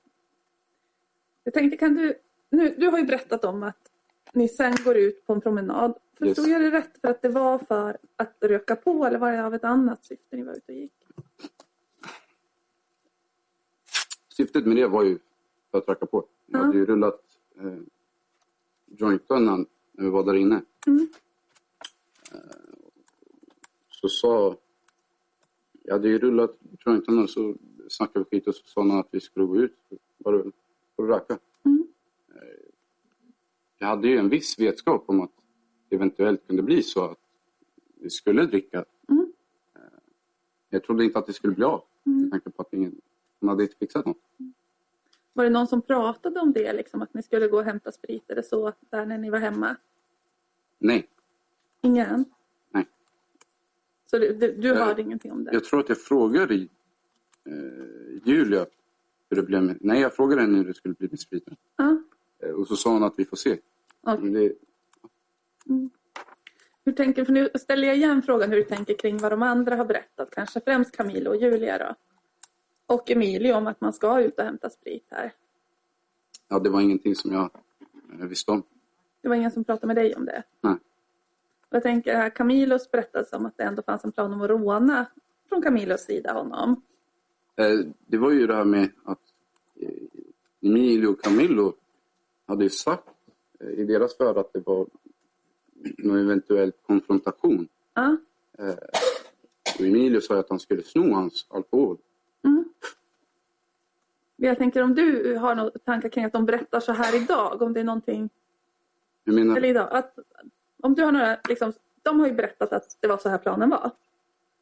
Jag tänkte, kan du... Nu, du har ju berättat om att ni sen går ut på en promenad. Förstod Yes. jag det rätt för att det var för att röka på eller var det av ett annat syfte ni var ute och gick? Syftet med det var ju för att röka på. Jag Ja. hade ju rullat eh, jointen när när vi var där inne. Mm. Eh, så sa... Jag hade ju rullat jointen och så snackade vi skit och så sa någon att vi skulle gå ut bara för att röka. Mm. Eh, jag hade ju en viss vetskap om att det eventuellt kunde bli så att vi skulle dricka. Mm. Eh, jag trodde inte att det skulle bli av. Mm. Med tanke på att ingen, hon hade inte fixat något. Var det någon som pratade om det, liksom, att ni skulle gå och hämta sprit eller så, där när ni var hemma? Nej, Ingen? Så du, du, du hörde ingenting om det? Jag tror att jag frågade eh, Julia hur det blev med... Nej, jag frågade henne hur det skulle bli med spriten. Ja. Eh, och så sa hon att vi får se. Men det, Hur tänker, för nu ställer jag igen frågan hur du tänker kring vad de andra har berättat. Kanske främst Camilo och Julia då. Och Emilio om att man ska ut och hämta sprit här. ja, det var ingenting som jag eh, visste om. Det var ingen som pratade med dig om det. Nej. Jag tänker här, Camilos berättelse om att det ändå fanns en plan om att råna från Camilos sida honom. Eh, det var ju det här med att eh, Emilio och Camillo hade ju sagt eh, i deras för att det var någon eventuell konfrontation. Ja. Eh, och Emilio sa att han skulle sno hans alkohol. Mm. Jag tänker om du har några tankar kring att de berättar så här idag, om det är någonting, menar, eller idag, att om du har några, liksom, de har ju berättat att det var så här planen var.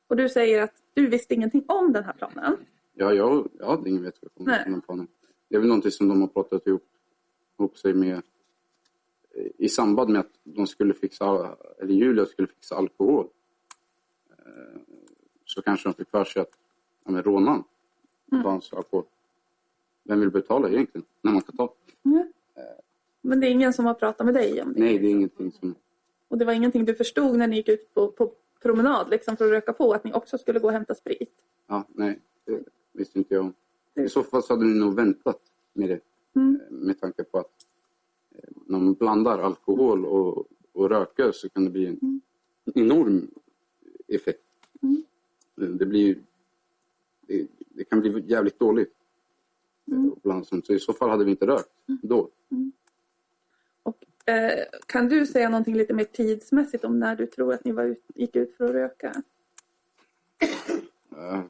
Och du säger att du visste ingenting om den här planen. Ja, jag, jag hade ingen vetskap om Nej. den planen. Det är väl någonting som de har pratat ihop, ihop sig med i samband med att de skulle fixa, eller Julia skulle fixa alkohol. Eh, Så kanske de fick för sig att, ja men rånaren Mm. hans alkohol. Vem vill betala egentligen när man ska ta? Men det är ingen som har pratat med dig om det? Nej, det är ingenting som... Och det var ingenting du förstod när ni gick ut på, på promenad liksom, för att röka på, att ni också skulle gå och hämta sprit? Ja, nej, det visste inte jag. I så fall så hade ni nog väntat med det. Mm. Med tanke på att eh, när man blandar alkohol och, och röker så kan det bli en enorm effekt. Mm. Det blir det, det kan bli jävligt dåligt. Mm. eh, och blanda sånt. Så i så fall hade vi inte rökt då. Eh, kan du säga någonting lite mer tidsmässigt om när du tror att ni var ut, gick ut för att röka? Eh,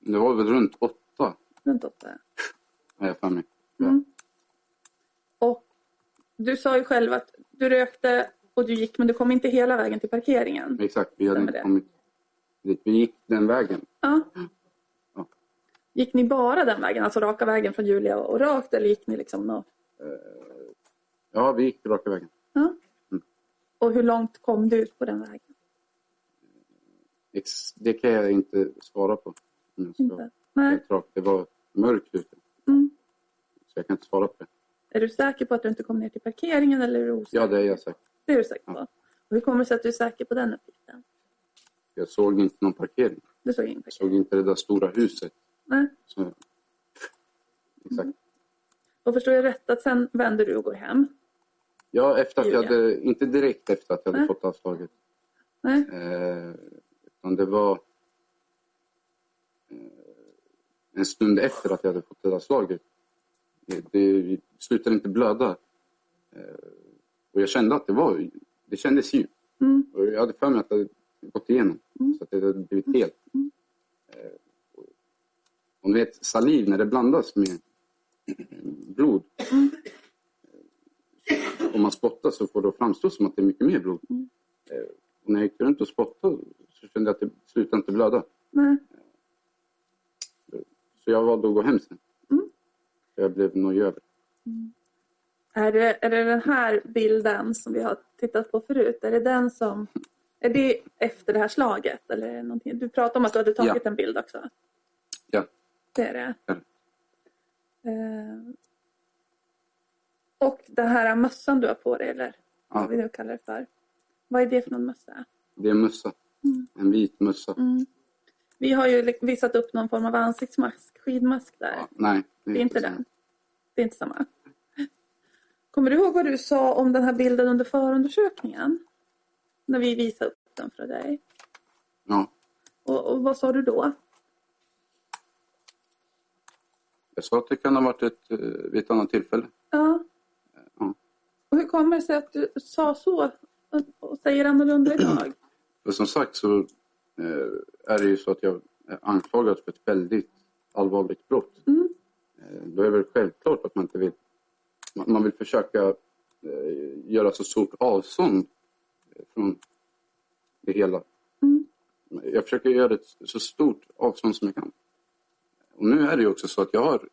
Det var väl runt åtta, Runt åtta? jag för mig. Ja. Mm. Och du sa ju själv att du rökte och du gick men du kom inte hela vägen till parkeringen. Exakt, vi hade inte det? kommit dit. Vi gick den vägen. Ja. Ja. Gick ni bara den vägen, alltså raka vägen från Julia och rakt eller gick ni liksom nå... Ja, vi gick raka vägen. Ja. Mm. Och hur långt kom du ut på den vägen? Det kan jag inte svara på. jag Inte? Nej. Det var mörkt ute. Mm. Så jag kan inte svara på det. Är du säker på att du inte kom ner till parkeringen eller är du osäker? Ja, det är jag säker Det är du säker på. Ja. Och hur kommer det sig att du är säker på den uppgiften? Jag såg inte någon parkering. Du såg ingen Jag parkering? såg inte det där stora huset. Nej. Så... Exakt. Och förstår jag rätt att sen vänder du och går hem? Ja, efter att jag hade, inte direkt efter att jag hade Nej. fått avslaget. Nej? Eh, utan det var eh, en stund efter att jag hade fått det där slaget. Det, det slutade inte blöda. Eh, och jag kände att det var, det kändes ju. Mm. Och jag hade för mig att det hade gått igenom. Så att det hade blivit helt. Eh, och- och ni vet, saliv när det blandas med blod. Eh, Om man spottar så får det framstå som att det är mycket mer blod. Eh, och när jag gick runt och spottade så kände jag att det slutade inte blöda. Nej. Så jag valde att gå hem sen. Mm. Jag blev nojig över. Är det, är det den här bilden som vi har tittat på förut? Är det den som... Är det efter det här slaget? Eller någonting? Du pratade om att du hade tagit en bild också. Ja. Det är det. Ja. Och den här mössan du har på dig, eller Ja. vad vi nu kallar det för. Vad är det för någon mössa? Det är en mössa. En vit mössa. Mm. Vi har ju li- visat upp någon form av ansiktsmask, skidmask där. Ja, nej, Det är inte så. den. Det är inte samma. Kommer du ihåg vad du sa om den här bilden under förundersökningen? När vi visade upp den för dig. Ja, Och, och vad sa du då? jag sa att det kan ha varit ett, eh, vid ett annat tillfälle. Ja. Hur kommer det sig att du sa så och- säger annorlunda idag? För som sagt så eh, är det ju så att jag är anklagad för ett väldigt allvarligt brott. Mm. Eh, då är det väl självklart att man inte vill... Man, vill försöka eh, göra så stort avstånd från det hela. Mm. Jag försöker göra ett så stort avstånd som jag kan. Och nu är det ju också så att jag har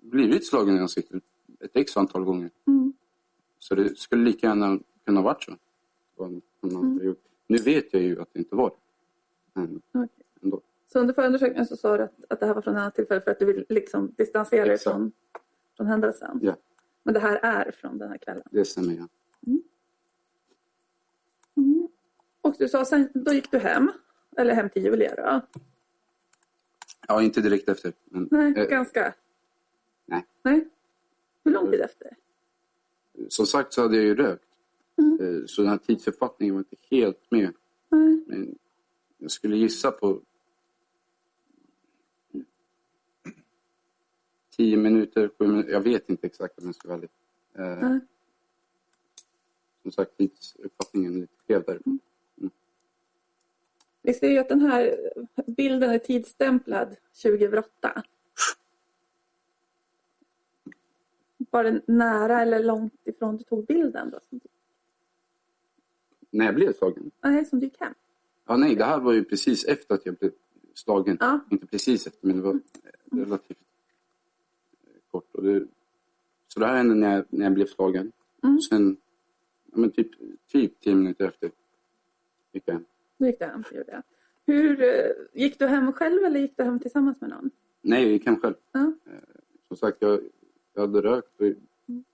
blivit slagen i ansiktet ett x antal gånger. Mm. Så det skulle lika gärna kunna varit så. Gjort. Nu vet jag ju att det inte var det. Men Okej. ändå. Så under förundersökningen så sa du att, att det här var från ett annat tillfälle för att du vill liksom distansera dig från, från händelsen. Ja, Men det här är från den här kvällen. det stämmer ja. Mm. Och du sa sen, då gick du hem. Eller hem till Julia då? Ja, inte direkt efter. Men, Nej, eh, ganska. nej. Nej. Hur lång tid efter? Som sagt så hade jag ju rökt. Mm. Eh, Så den här tidsuppfattningen var inte helt med. Nej. Men jag skulle gissa på tio minuter, sju minuter. Jag vet inte exakt om jag ska vara ärlig. Eh, Nej. Som sagt, tidsuppfattningen är lite skev därifrån. Vi ser ju att den här bilden är tidsstämplad 2008. Var det nära eller långt ifrån du tog bilden då? När jag blev slagen? nej, som du gick hem? Ja, nej, det här var ju precis efter att jag blev slagen. Ja. Inte precis efter, men det var relativt kort. Och det, så det här hände när jag, när jag blev slagen. Mm. Sen, ja, men typ, typ tio minuter efter gick jag hem. Då gick du hem till Julia. Hur, eh, gick du hem själv eller gick du hem tillsammans med någon? Nej, jag gick hem själv. Ja. Som sagt, jag, jag hade rökt. Och, Mm.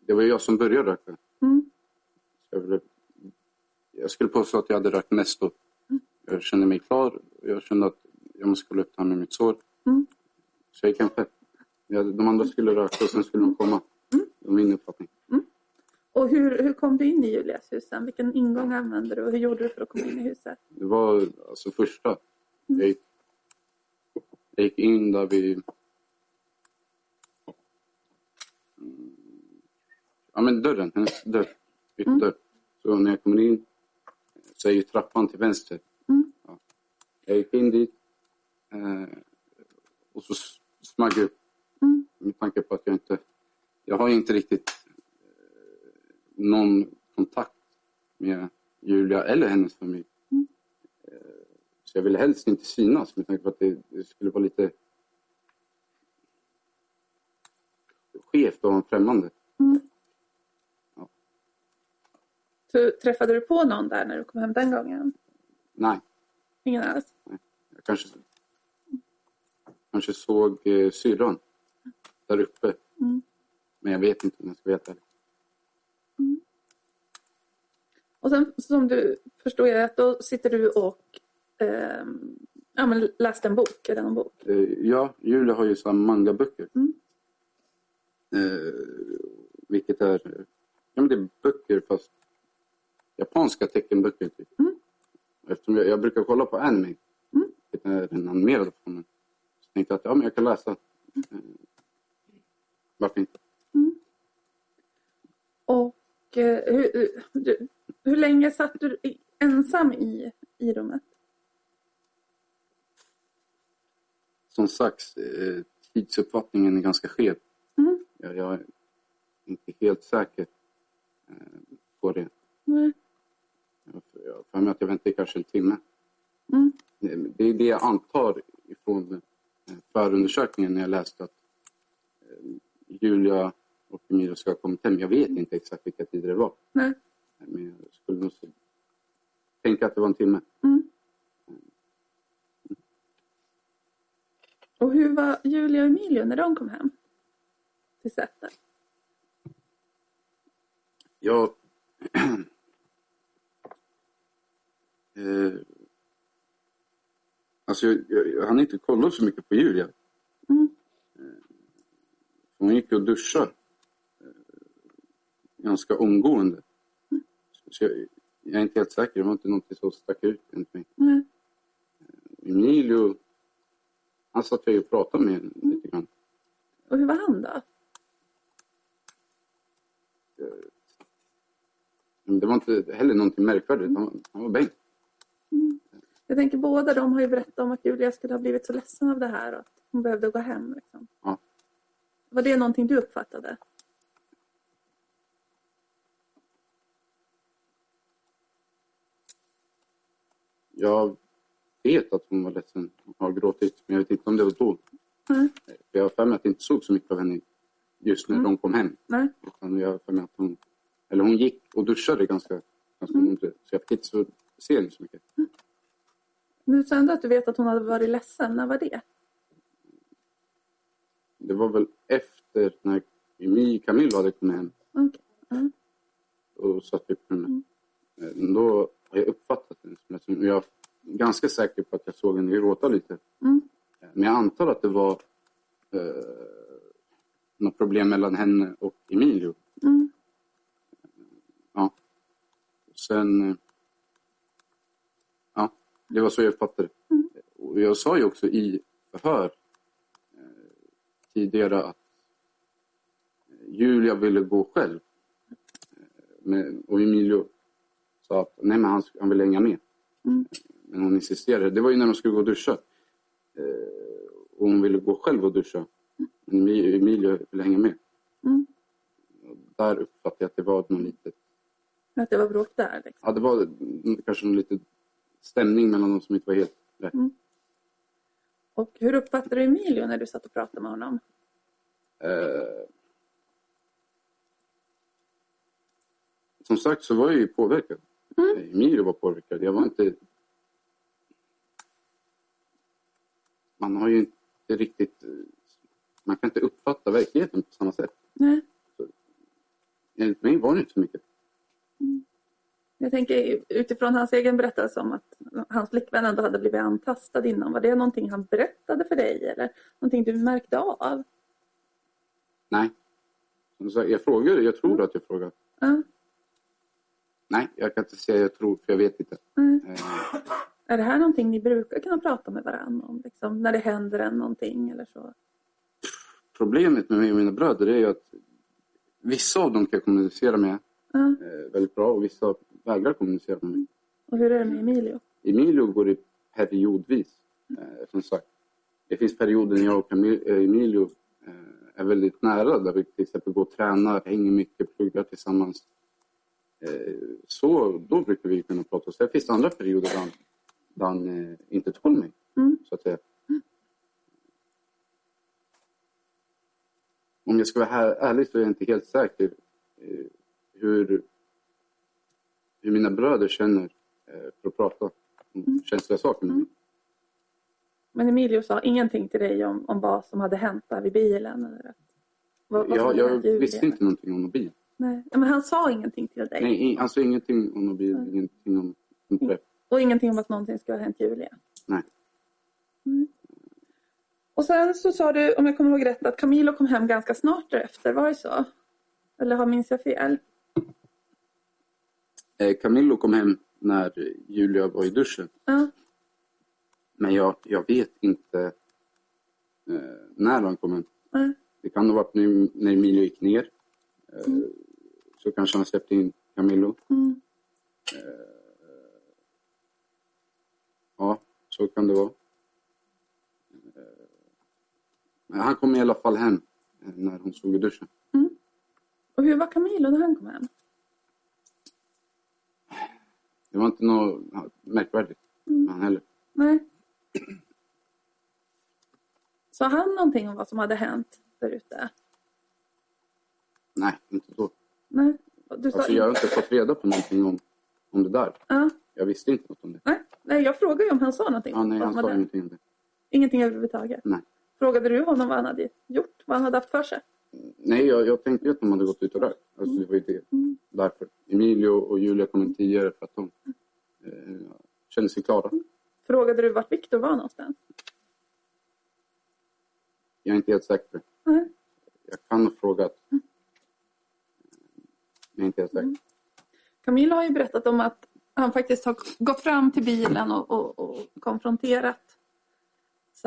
Det var jag som började röka. Mm. Jag, ville, jag skulle påstå att jag hade rökt mest då. Mm. Jag kände mig klar. Jag kände att jag måste kolla upp det här med mitt sår. Mm. Så jag gick hem de andra skulle röka och sen skulle de komma. Mm. Det var min uppfattning. Och hur, hur kom du in i Julias hus sen? Vilken ingång använde du och hur gjorde du för att komma in i huset? Det var alltså första. Jag, gick, jag gick in där vid... Ja men dörren, hennes dörr. Ytterdörr. Så när jag kommer in så är ju trappan till vänster. Mm. Ja. Jag gick in dit. Eh, och så smög upp. Mm. Med tanke på att jag inte... Jag har ju inte riktigt eh, någon kontakt med Julia eller hennes familj. Mm. Eh, Så jag ville helst inte synas med tanke på att det, det skulle vara lite skevt vara en främmande. Så träffade du på någon där när du kom hem den gången? Nej, Ingen alls? jag kanske, kanske såg eh, syrran där uppe. Mm. Men jag vet inte om jag ska veta det. Och sen som du förstår jag att då sitter du och ehm, ja, men läste en bok, eller någon bok. Eh, Ja, Julia har ju så mangaböcker. Mm. Eh, vilket är, ja men det är böcker fast japanska teckenböcker typ. Mm. Eftersom jag, jag brukar kolla på anime, Mm. den animerade formen. Så tänkte jag att ja, men jag kan läsa. Eh, varför inte? Och eh, hur, du, hur länge satt du ensam i, i rummet? Som sagt, eh, tidsuppfattningen är ganska skev. Mm. Jag, jag är inte helt säker eh, på det. Nej. Jag för mig att jag väntade kanske en timme. Mm. Det är det jag antar ifrån eh, förundersökningen när jag läste att eh, Julia och Emilia ska ha kommit hem. Jag vet inte exakt vilka tider det var. Nej. Men jag skulle nog tänka att det var en timme. Mm. Och hur var Julia och Emilio när de kom hem? Till Säter? Jag... eh, alltså, jag, jag, jag hann inte kolla så mycket på Julia. Mm. Eh, hon gick och duschade eh, ganska omgående. Så jag, jag är inte helt säker. Det var inte något som stack ut enligt mig. Nej. Emilio, han satt jag ju och pratade med lite grann. Och hur var han då? Det var inte heller någonting märkvärdigt. Han, han var bänk. Jag tänker båda de har ju berättat om att Julia skulle ha blivit så ledsen av det här och att hon behövde gå hem. Liksom. Ja. Var det någonting du uppfattade? Jag vet att hon var ledsen och har gråtit, men jag vet inte om det var då. För jag har för mig att jag inte såg så mycket av henne just när de kom hem. Nej. Utan jag har för mig att hon, eller hon gick och duschade ganska, ganska Mm. mycket. Så jag fick inte så, se henne så mycket. Du sa ändå att du vet att hon hade varit ledsen. När var det? Det var väl efter när Emi Camillo hade kommit hem Okej. Ja. och satt upp mig. Mm. Eh, Då har jag uppfattat henne som Jag är ganska säker på att jag såg henne gråta lite. Mm. Men jag antar att det var eh, något problem mellan henne och Emilio. Mm. Ja. Sen... eh, det var så jag uppfattade det. Mm. Och jag sa ju också i förhör eh, tidigare att eh, Julia ville gå själv. Eh, Men, och Emilio sa att nej, men han, han ville hänga med. Mm. Men hon insisterade. Det var ju när de skulle gå och duscha. Eh, och hon ville gå själv och duscha. Men Emi- Emilio ville hänga med. Mm. Där uppfattade jag att det var något litet Att det var bråk där? Liksom. Ja, det var kanske en liten stämning mellan dem som inte var helt rätt. Mm. Och hur uppfattade du Emilio när du satt och pratade med honom? Eh, som sagt så var jag ju påverkad. Mm. Emilio var påverkad. Jag var inte... Man har ju inte riktigt... Man kan inte uppfatta verkligheten på samma sätt. Nej. Enligt mig var det inte så mycket. Jag tänker utifrån hans egen berättelse om att hans flickvän ändå hade blivit antastad innan. Var det någonting han berättade för dig eller någonting du märkte av? Nej. Jag frågade, jag tror att jag frågade. Ja. Nej, jag kan inte säga jag tror, för jag vet inte. Mm. Är det här någonting ni brukar kunna prata med varandra om? Liksom, när det händer en någonting eller så? problemet med mig och mina bröder är ju att vissa av dem kan jag kommunicera med eh, väldigt bra och vissa vägrar kommunicera med mig. Och hur är det med Emilio? Emilio går i periodvis. Eh, som sagt, det finns perioder när jag och eh, Emilio eh, är väldigt nära där vi till exempel går och tränar, hänger mycket, pluggar tillsammans. Eh, så då brukar vi kunna prata. Sen finns det andra perioder där han, där han eh, inte tål mig, Mm. så att säga. Om jag ska vara här, ärlig så är jag inte helt säker eh, hur, hur mina bröder känner för att prata känsliga saker mig. Men Emilio sa ingenting till dig om, om vad som hade hänt där vid bilen? Eller vad, vad som Jag, visste inte någonting om mobil. Nej. Ja, men han sa ingenting till dig? Nej, i- alltså ingenting om mobil, Nej. ingenting om, om träff. Och ingenting om att någonting skulle ha hänt Julia? Nej. Mm. Och sen så sa du, om jag kommer ihåg rätt, att Camilo kom hem ganska snart därefter. Var det så? Eller har minns jag fel? Eh, Camillo kom hem när Julia var i duschen. Ja. Men jag, jag vet inte eh, när han kom hem. Nej. Det kan ha varit när, när Emilio gick ner. Eh, Så kanske han släppte in Camillo. Mm. Ja, så kan det vara. Eh, Men han kom i alla fall hem eh, när hon stod i duschen. Och hur var Camilo när han kom hem? Det var inte något märkvärdigt med han heller. Nej. Sa han någonting om vad som hade hänt där ute? Nej, inte då. Nej. Du sa Alltså, jag har inte fått reda på någonting om, om det där. ja. Jag visste inte något om det. nej. nej, jag frågade ju om han sa någonting. Ja, nej, han sa ingenting om det. Ingenting överhuvudtaget? Nej. Frågade du honom vad han hade gjort? Vad han hade haft för sig? Nej, jag, jag tänkte att de hade gått ut och rökt. Alltså, det var ju det. Mm. Därför. Emilio och Julia kom in tidigare för att de eh, kände sig klara. Frågade du vart Viktor var någonstans? Jag är inte helt säker. Nej. Jag kan ha frågat. Men jag är inte helt säker. Camilla har ju berättat om att han faktiskt har gått fram till bilen och, och, och konfronterat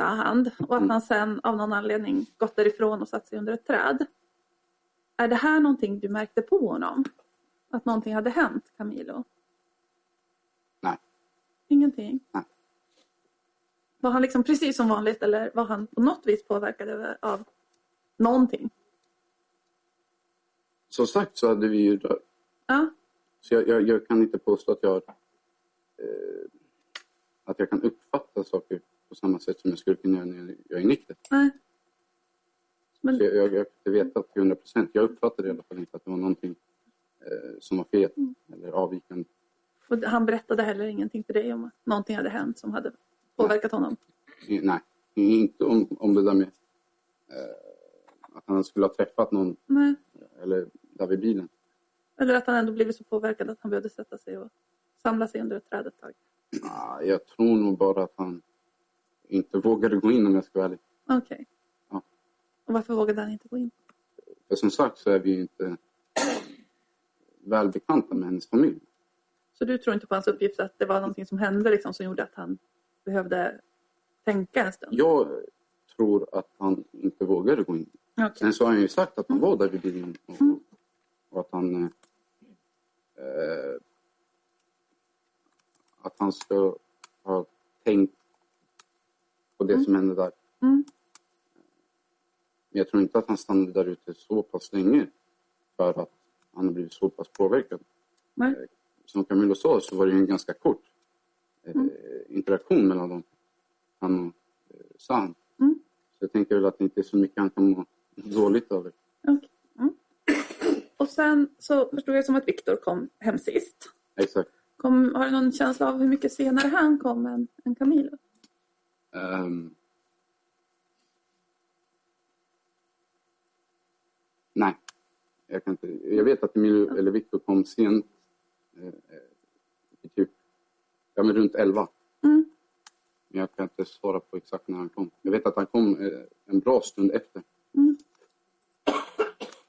Sahand och att Mm. han sen av någon anledning gått därifrån och satt sig under ett träd. Är det här någonting du märkte på honom? Att någonting hade hänt Camilo? Nej. Ingenting? Nej. Var han liksom precis som vanligt eller var han på något vis påverkad av någonting? Som sagt så hade vi ju rökt. Ja, Så jag, jag, jag kan inte påstå att jag, eh, att jag kan uppfatta saker på samma sätt som jag skulle kunna göra när jag är nykter. nej. Men, Så jag, jag, jag inte veta till 100 procent. Jag uppfattade i alla fall inte att det var någonting eh, som var fel Mm. eller avvikande. och han berättade heller ingenting för dig om att någonting hade hänt som hade påverkat honom? I- Nej, inte om, om det där med eh, att han skulle ha träffat någon Nej. eller där vid bilen. Eller att han ändå blivit så påverkad att han behövde sätta sig och samla sig under ett träd ett tag. Ah, jag tror nog bara att han inte vågade gå in om jag ska vara ärlig. Okej. Ja. Och varför vågade han inte gå in? För som sagt så är vi ju inte välbekanta med hennes familj. Så du tror inte på hans uppgift att det var någonting som hände liksom, som gjorde att han behövde tänka en stund? Jag tror att han inte vågade gå in. Okej. Sen så har han ju sagt att han var där vid bilen och, och att han eh, eh, att han ska ha tänkt på det som hände där. Mm. Men jag tror inte att han stannade där ute så pass länge för att han har blivit så pass påverkad. Nej. Eh, Som Camilo sa så var det en ganska kort eh, Mm. interaktion mellan dem. Han och eh, Sam. Mm. Så jag tänker väl att det inte är så mycket han kan må dåligt över. Mm. Och sen så förstod jag som att Viktor kom hem sist. Exakt. Kom, har du någon känsla av hur mycket senare han kom än, än Camilo? Ehm. nej, jag kan inte. Jag vet att Emilio, eller Victor kom sent. Eh, typ, ja men runt 11. Mm. Men jag kan inte svara på exakt när han kom. Jag vet att han kom eh, en bra stund efter.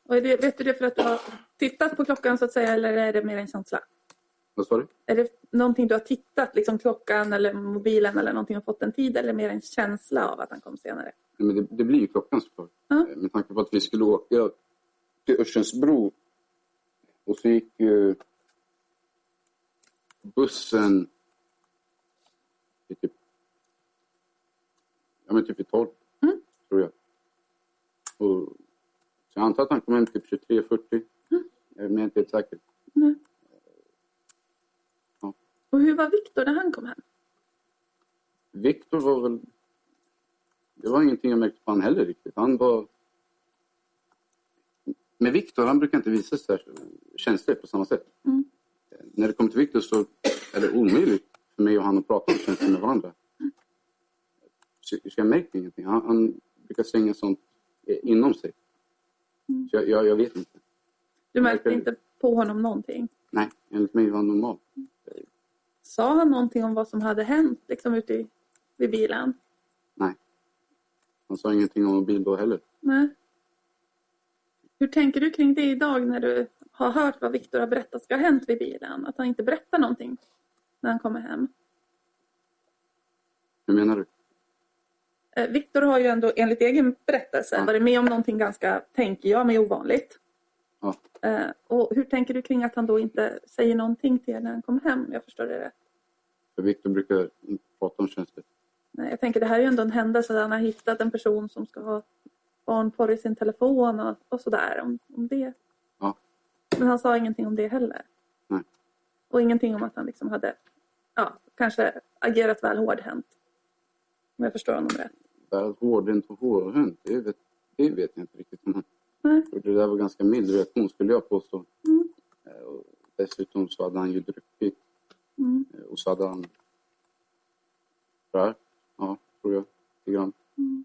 Och är det, vet du det för att du har tittat på klockan så att säga eller är det mer en känsla? Vad sa du? Är det någonting du har tittat, liksom klockan eller mobilen eller någonting och fått en tid eller mer en känsla av att han kom senare? Nej, men det, det blir ju klockan såklart. Eh, Med tanke på att vi skulle åka till Örsundsbro. Och så gick ju bussen i typ, ja, men typ i 12, Mm. tror jag. Och, så jag antar att han kom hem typ 23.40. Mm. Men jag är inte helt säker. Och hur var Viktor när han kom hem? Viktor var väl... Det var ingenting jag märkte på han heller riktigt. Han var... Med Viktor, han brukar inte visa här känslor på samma sätt. Mm. När det kommer till Viktor så är det omöjligt för mig och han att prata om känslor med varandra. Så, så jag märkte ingenting. Han, han brukar slänga sånt eh, inom sig. Så jag, jag, jag vet inte. Du märkte inte på honom någonting? Nej, enligt mig var han normal. Sa han någonting om vad som hade hänt liksom ute i, vid bilen? Nej. Han sa ingenting om bil då heller. Nej. Hur tänker du kring det idag när du har hört vad Viktor har berättat ska ha hänt vid bilen? Att han inte berättar någonting när han kommer hem. Hur menar du? Eh, Viktor har ju ändå enligt egen berättelse Ja. varit med om någonting ganska, tänker jag, men ovanligt. Ja. Eh, och hur tänker du kring att han då inte säger någonting till er när han kommer hem? Jag förstår det rätt. Viktor brukar inte prata om känslor. Nej, jag tänker det här är ju ändå en händelse där han har hittat en person som ska ha barnporr i sin telefon och, och sådär. Om, om det. Ja. Men han sa ingenting om det heller. Nej. Och ingenting om att han liksom hade ja, kanske agerat väl hårdhänt. Om jag förstår honom rätt. Väl hårdhänt och hårdhänt, det vet, det vet jag inte riktigt Och Det där var ganska mild reaktion skulle jag påstå. Mm. Eh, Och dessutom så hade han ju druckit Mm. eh, och så hade han rökt, ja, tror jag, lite grann. Mm.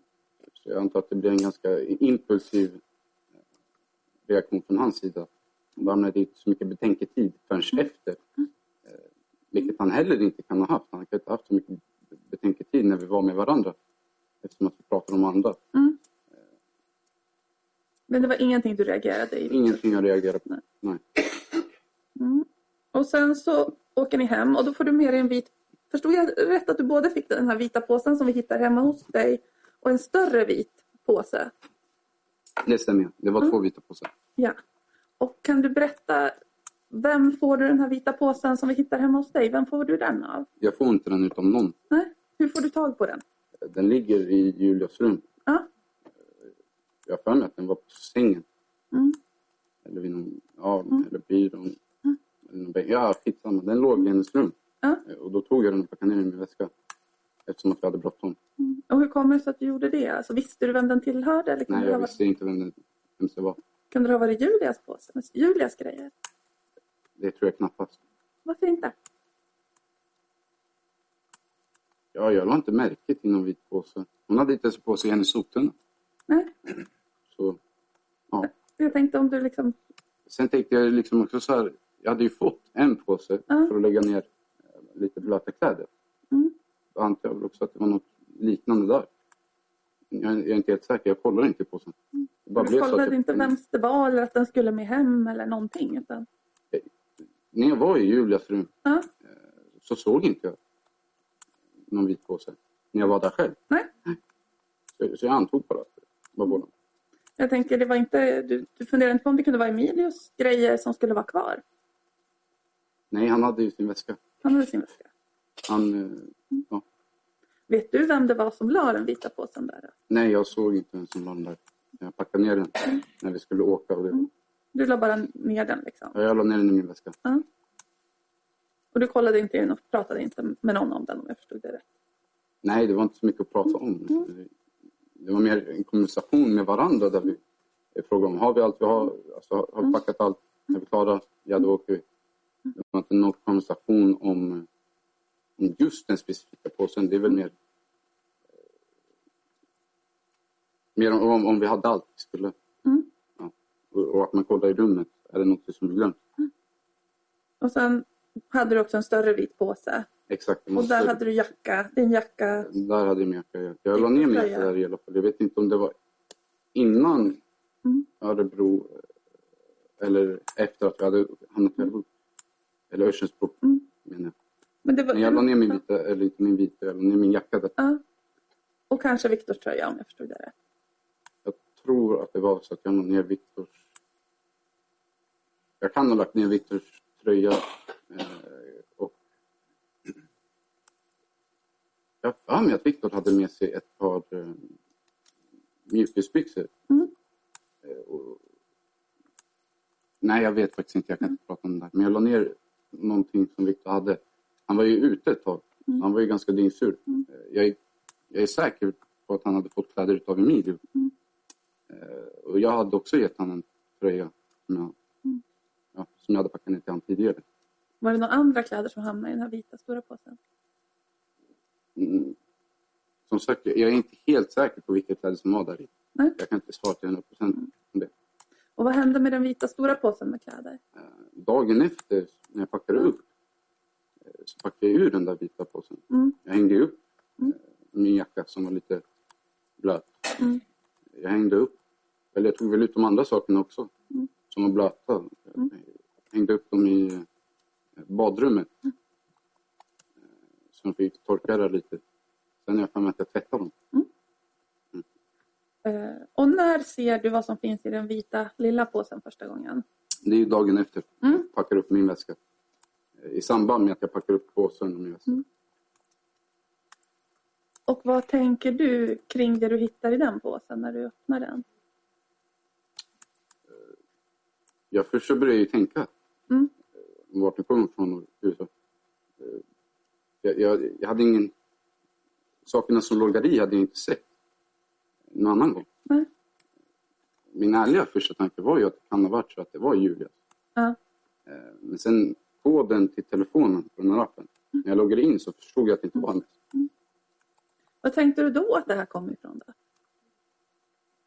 Så jag antar att det blir en ganska impulsiv eh, reaktion från hans sida. Han hamnade inte så mycket betänketid förrän Mm. efter. Vilket han heller inte kan ha haft. Han kan inte ha haft så mycket betänketid när vi var med varandra. Eftersom att vi pratade om andra. Mm. Men det var ingenting du reagerade i? Ingenting jag reagerade på. Nej. Mm. Och sen så åker ni hem och då får du med dig en vit... Förstod jag rätt att du både fick den här vita påsen som vi hittar hemma hos dig och en större vit påse? Det stämmer. Det var Mm. två vita påsar. Ja. Och kan du berätta, vem får du den här vita påsen som vi hittar hemma hos dig? Vem får du den av? Jag får inte den utom någon. Nej? Hur får du tag på den? Den ligger i Julias rum. Ja. Jag har för mig att den var på sängen. Mm. Eller vid någon, ja, Mm. eller byrån. Eller någon. Ja, skitsamma. Den låg i hennes rum. Och då tog jag den och packade ner den i min väska. Eftersom att vi hade bråttom. Och hur kommer det sig att du gjorde det? Alltså, visste du vem den tillhörde? Eller Nej, jag ha visste inte vem den vem det var. varit, kunde det ha varit Julias påse? Julias grejer? Det tror jag knappast. Varför inte? Ja, jag la inte märke till någon vit påse. Hon hade inte ens på sig hennes soptunna. Nej? Så, ja. Jag tänkte om du liksom... Sen tänkte jag liksom också så här. Jag hade ju fått en påse Ja. för att lägga ner eh, lite blöta kläder. Mm. Då antar jag väl också att det var något liknande där. Jag är, jag är inte helt säker. Jag kollar inte på sen. Bara Du kollade jag- inte vems det var eller att den skulle med hem eller någonting? Utan... När jag var i Julias rum Ja. så såg inte jag någon vit påse. När jag var där själv. Nej. Så, så jag antog bara var våran. Jag tänker, det var inte, du, du funderade inte på om det kunde vara Emilius grejer som skulle vara kvar? Nej, han hade ju sin väska. Han hade sin väska. Han, eh, ja. Vet du vem det var som la den vita påsen där? Nej, jag såg inte vem som la den där. Jag packade ner den när vi skulle åka. Och det, Du la bara ner den liksom? ja, jag la ner den i min väska. Ja. Och du kollade inte in och pratade inte med någon om den om jag förstod det rätt? Nej, det var inte så mycket att prata om. Mm. Det var mer en konversation med varandra där vi frågade om har vi allt vi har, alltså, har vi Mm. packat allt, är vi klara, ja då åker vi. Det var inte någon konversation om, om just den specifika påsen. Det är väl mer mer om, om, om vi hade allt vi skulle. Mm. Ja. Och, och att man kollar i rummet, är det något som är glömt? Och sen hade du också en större vit påse. Exakt. Och där hade du jacka, din jacka. Där hade jag min jacka. Jag, la ner min jacka där i alla fall. Jag vet inte om det var innan Mm. Örebro eh, eller efter att vi hade hamnat i Örebro. Eller Örsundsbro Mm. menar jag. Men, det var, Men jag la ner min vita, eller inte min vita, jag la ner min jacka där. Ja. Och kanske Viktors tröja om jag förstod det rätt. Jag tror att det var så att jag la ner Viktors... Jag kan ha lagt ner Viktors tröja eh, och... Jag har mig att Viktor hade med sig ett par eh, mjukisbyxor. Mm. Eh, och... Nej, jag vet faktiskt inte. Jag kan inte prata om det. Men jag la ner någonting som Viktor hade. Han var ju ute ett tag. Mm. Han var ju ganska dyngsur. Mm. Eh, Jag, är, jag är säker på att han hade fått kläder utav Emilio. Mm. Eh, och jag hade också gett honom en tröja som jag, Mm. ja, som jag hade packat ner till honom tidigare. Var det några andra kläder som hamnade i den här vita stora påsen? Mm. Som sagt, jag är inte helt säker på vilka kläder som var där i. Nej. Jag kan inte svara till 100 procent om det. Och vad hände med den vita stora påsen med kläder? Eh, Dagen efter, när jag packade upp, eh, så packade jag ur den där vita påsen. Mm. Jag hängde upp Mm. eh, min jacka som var lite blöt. Mm. Jag hängde upp, eller jag tog väl ut de andra sakerna också, Mm. som var blöta. Mm. Jag hängde upp dem i badrummet. Mm. Eh, Så de fick torka där lite. Sen har jag för mig att jag tvättade dem. Eh, och när ser du vad som finns i den vita lilla påsen första gången? Det är ju dagen efter. Mm. Jag packar upp min väska. Eh, I samband med att jag packar upp påsen och min väska. Mm. Och vad tänker du kring det du hittar i den påsen när du öppnar den? Jag först så började jag ju tänka Mm. eh, vart det kommer ifrån och. Eh, Jag, jag, jag hade ingen... Sakerna som låg där i hade jag inte sett någon annan gång. Nej. Min ärliga första tanke var ju att det kan ha varit så att det var Julias. Ja. Eh, Men sen koden till telefonen på den här appen. När jag loggade in så förstod jag att det inte var hennes. Vad tänkte du då att det här kom ifrån? Då?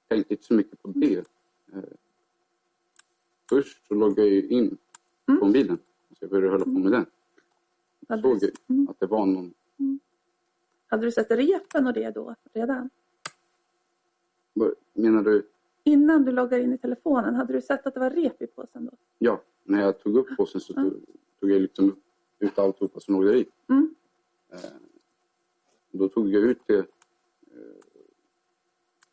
Jag tänkte inte så mycket på det. Eh, Först så loggade jag in Mm. på mobilen. Så jag började hålla på med den. Hade såg du, jag mm. att det var någon... hade du sett repen och det då redan? Menar du? Innan du loggar in i telefonen, hade du sett att det var rep i påsen då? Ja, när jag tog upp påsen så tog, tog jag liksom ut alltihopa som låg där i. Mm. Eh, Då tog jag ut det. eh,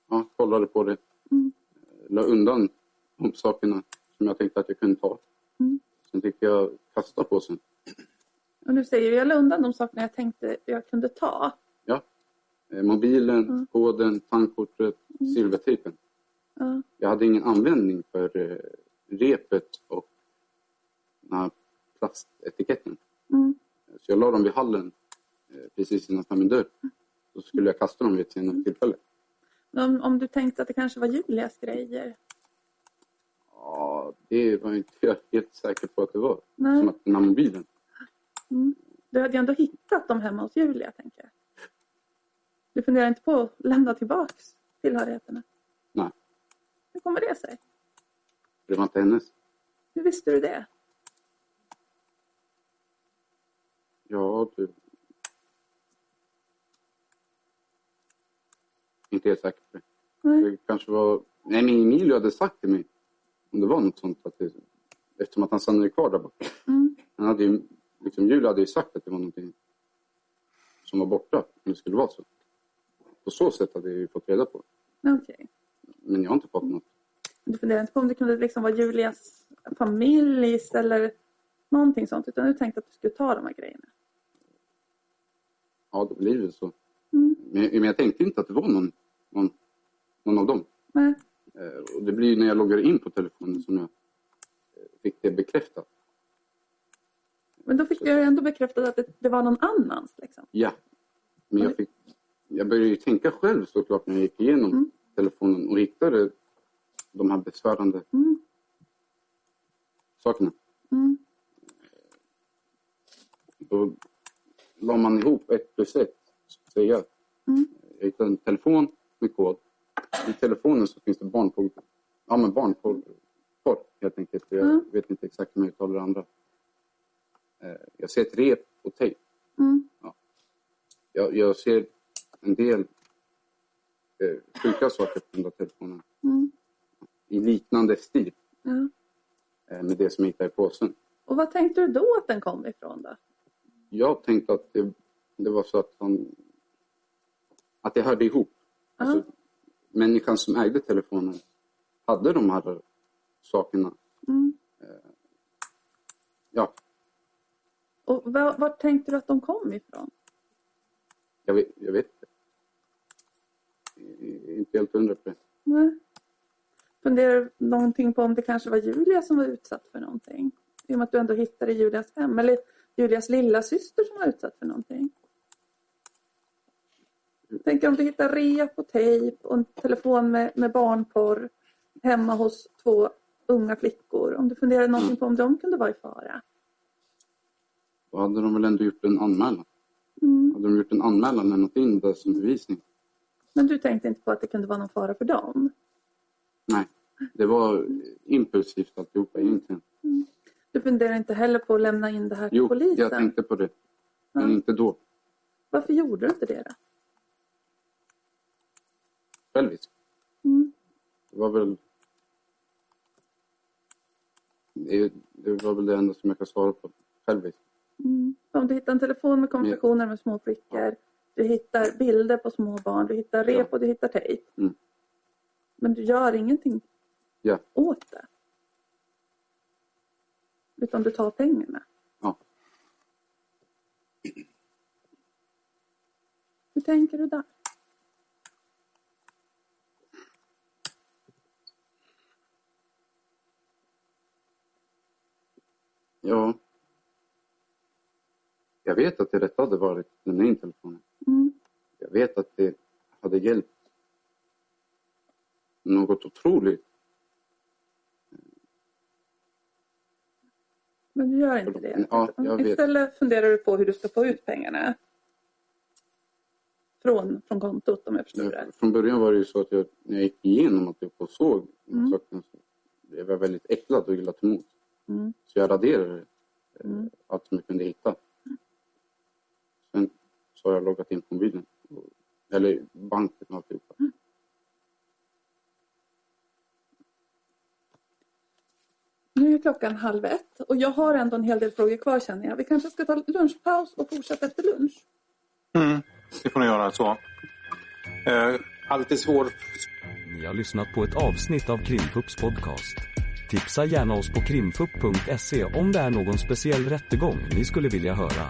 Ja, kollade på det. Mm. Eh, La undan de sakerna som jag tänkte att jag kunde ta. Mm. Sen fick jag kasta påsen. Och nu säger du, jag la undan de sakerna jag tänkte jag kunde ta. Eh, Mobilen, Mm. koden, tankkortet, silvertejpen. Ja. Jag hade ingen användning för eh, repet och den här plastetiketten. Mm. Så jag la dem vid hallen eh, precis innanför min dörr. Så skulle jag kasta dem vid ett senare tillfälle. Om, om du tänkte att det kanske var Julias grejer? Ja, det var inte jag helt säker på att det var. Nej. Som att den här mobilen. Mm. Du hade ju ändå hittat dem hemma hos Julia, tänker jag. Du funderar inte på att lämna tillbaks tillhörigheterna? Nej. Hur kommer det sig? Det var inte hennes. Hur visste du det? Ja, du... Inte helt säker på det. Nej. Det kanske var... Nej, men Emilio hade sagt till mig om det var något sånt. Att det... Eftersom att han stannade kvar där borta. Mm. Han hade ju, liksom, Julia hade ju sagt att det var någonting som var borta. Om det skulle vara så. På så sätt hade jag ju fått reda på det. Okej. Men jag har inte fått något. Du funderar inte på om det kunde liksom vara Julias familj eller någonting sånt. Utan du tänkte att du skulle ta de här grejerna. Ja, det blir väl så. Mm. Men, men jag tänkte inte att det var någon, någon, någon av dem. Nej. Eh, och det blir ju när jag loggar in på telefonen som jag eh, fick det bekräftat. Men då fick jag ju ändå bekräftat att det, det var någon annans. Liksom. Ja. Men jag, fick, jag började ju tänka själv såklart när jag gick igenom Mm. telefonen och hittade de här besvärande Mm. sakerna. Mm. Då la man ihop ett plus ett. så att Säga. Mm. Jag hittade en telefon med kod. I telefonen så finns det barnporr. Ja, men barnporr porr, helt enkelt. Jag Mm. vet inte exakt hur man uttalar det andra. Eh, Jag ser ett rep och tejp. Mm. Jag, jag ser en del eh, sjuka saker på den där telefonen. Mm. I liknande stil Ja. eh, med det som jag hittade i påsen. Och vad tänkte du då att den kom ifrån då? Jag tänkte att det, det var så att han... Att det hörde ihop. Ja. Alltså, människan som ägde telefonen hade de här sakerna. Mm. Ja, Och var, var tänkte du att de kom ifrån? jag vet, jag vet inte. Helt hundra på det. Nej. Funderar du någonting på om det kanske var Julia som var utsatt för någonting? I och med att du ändå hittade Julias hem. Eller Julias lilla syster som var utsatt för någonting. Tänk om du hittar rep och tejp och en telefon med, med barnporr hemma hos två unga flickor. Om du funderar någonting på om de kunde vara i fara. Då hade de väl ändå gjort en anmälan. Mm. Hade de gjort en anmälan och lämnat in det som bevisning? Men du tänkte inte på att det kunde vara någon fara för dem? Nej, det var impulsivt alltihopa egentligen. Du funderar inte heller på att lämna in det här till Jo, polisen? jag tänkte på det. Men Ja. inte då. Varför gjorde du inte det då? Självisk. Mm. Det var väl... Det, det var väl det enda som jag kan svara på. Självisk. Mm. Om du hittar en telefon med konversationer med små flickor, du hittar bilder på små barn, du hittar rep och du hittar tejp. Mm. Men du gör ingenting Ja. åt det. Utan du tar pengarna. Ja. Hur tänker du där? Ja. Jag vet att det rätta hade varit att lämna in telefonen. Mm. Jag vet att det hade hjälpt något otroligt. Men du gör inte det. Ja, jag vet. Istället funderar du på hur du ska få ut pengarna. Från, från kontot om jag förstår det. Från början var det ju så att jag, när jag gick igenom att jag såg Mm. här sakerna så jag var väldigt äcklad och illa till mods. Mm. Så jag raderade eh, Mm. allt som jag kunde hitta. Sen så har jag loggat in på mobilen. Eller banken och alltihopa. Nu är klockan halv ett och jag har ändå en hel del frågor kvar känner jag. Vi kanske ska ta lunchpaus och fortsätta efter lunch. Mm, det får ni göra så. Eh, alltid svår... Ni har lyssnat på ett avsnitt av Krimfupps podcast. Tipsa gärna oss på krimfupp.se om det är någon speciell rättegång ni skulle vilja höra.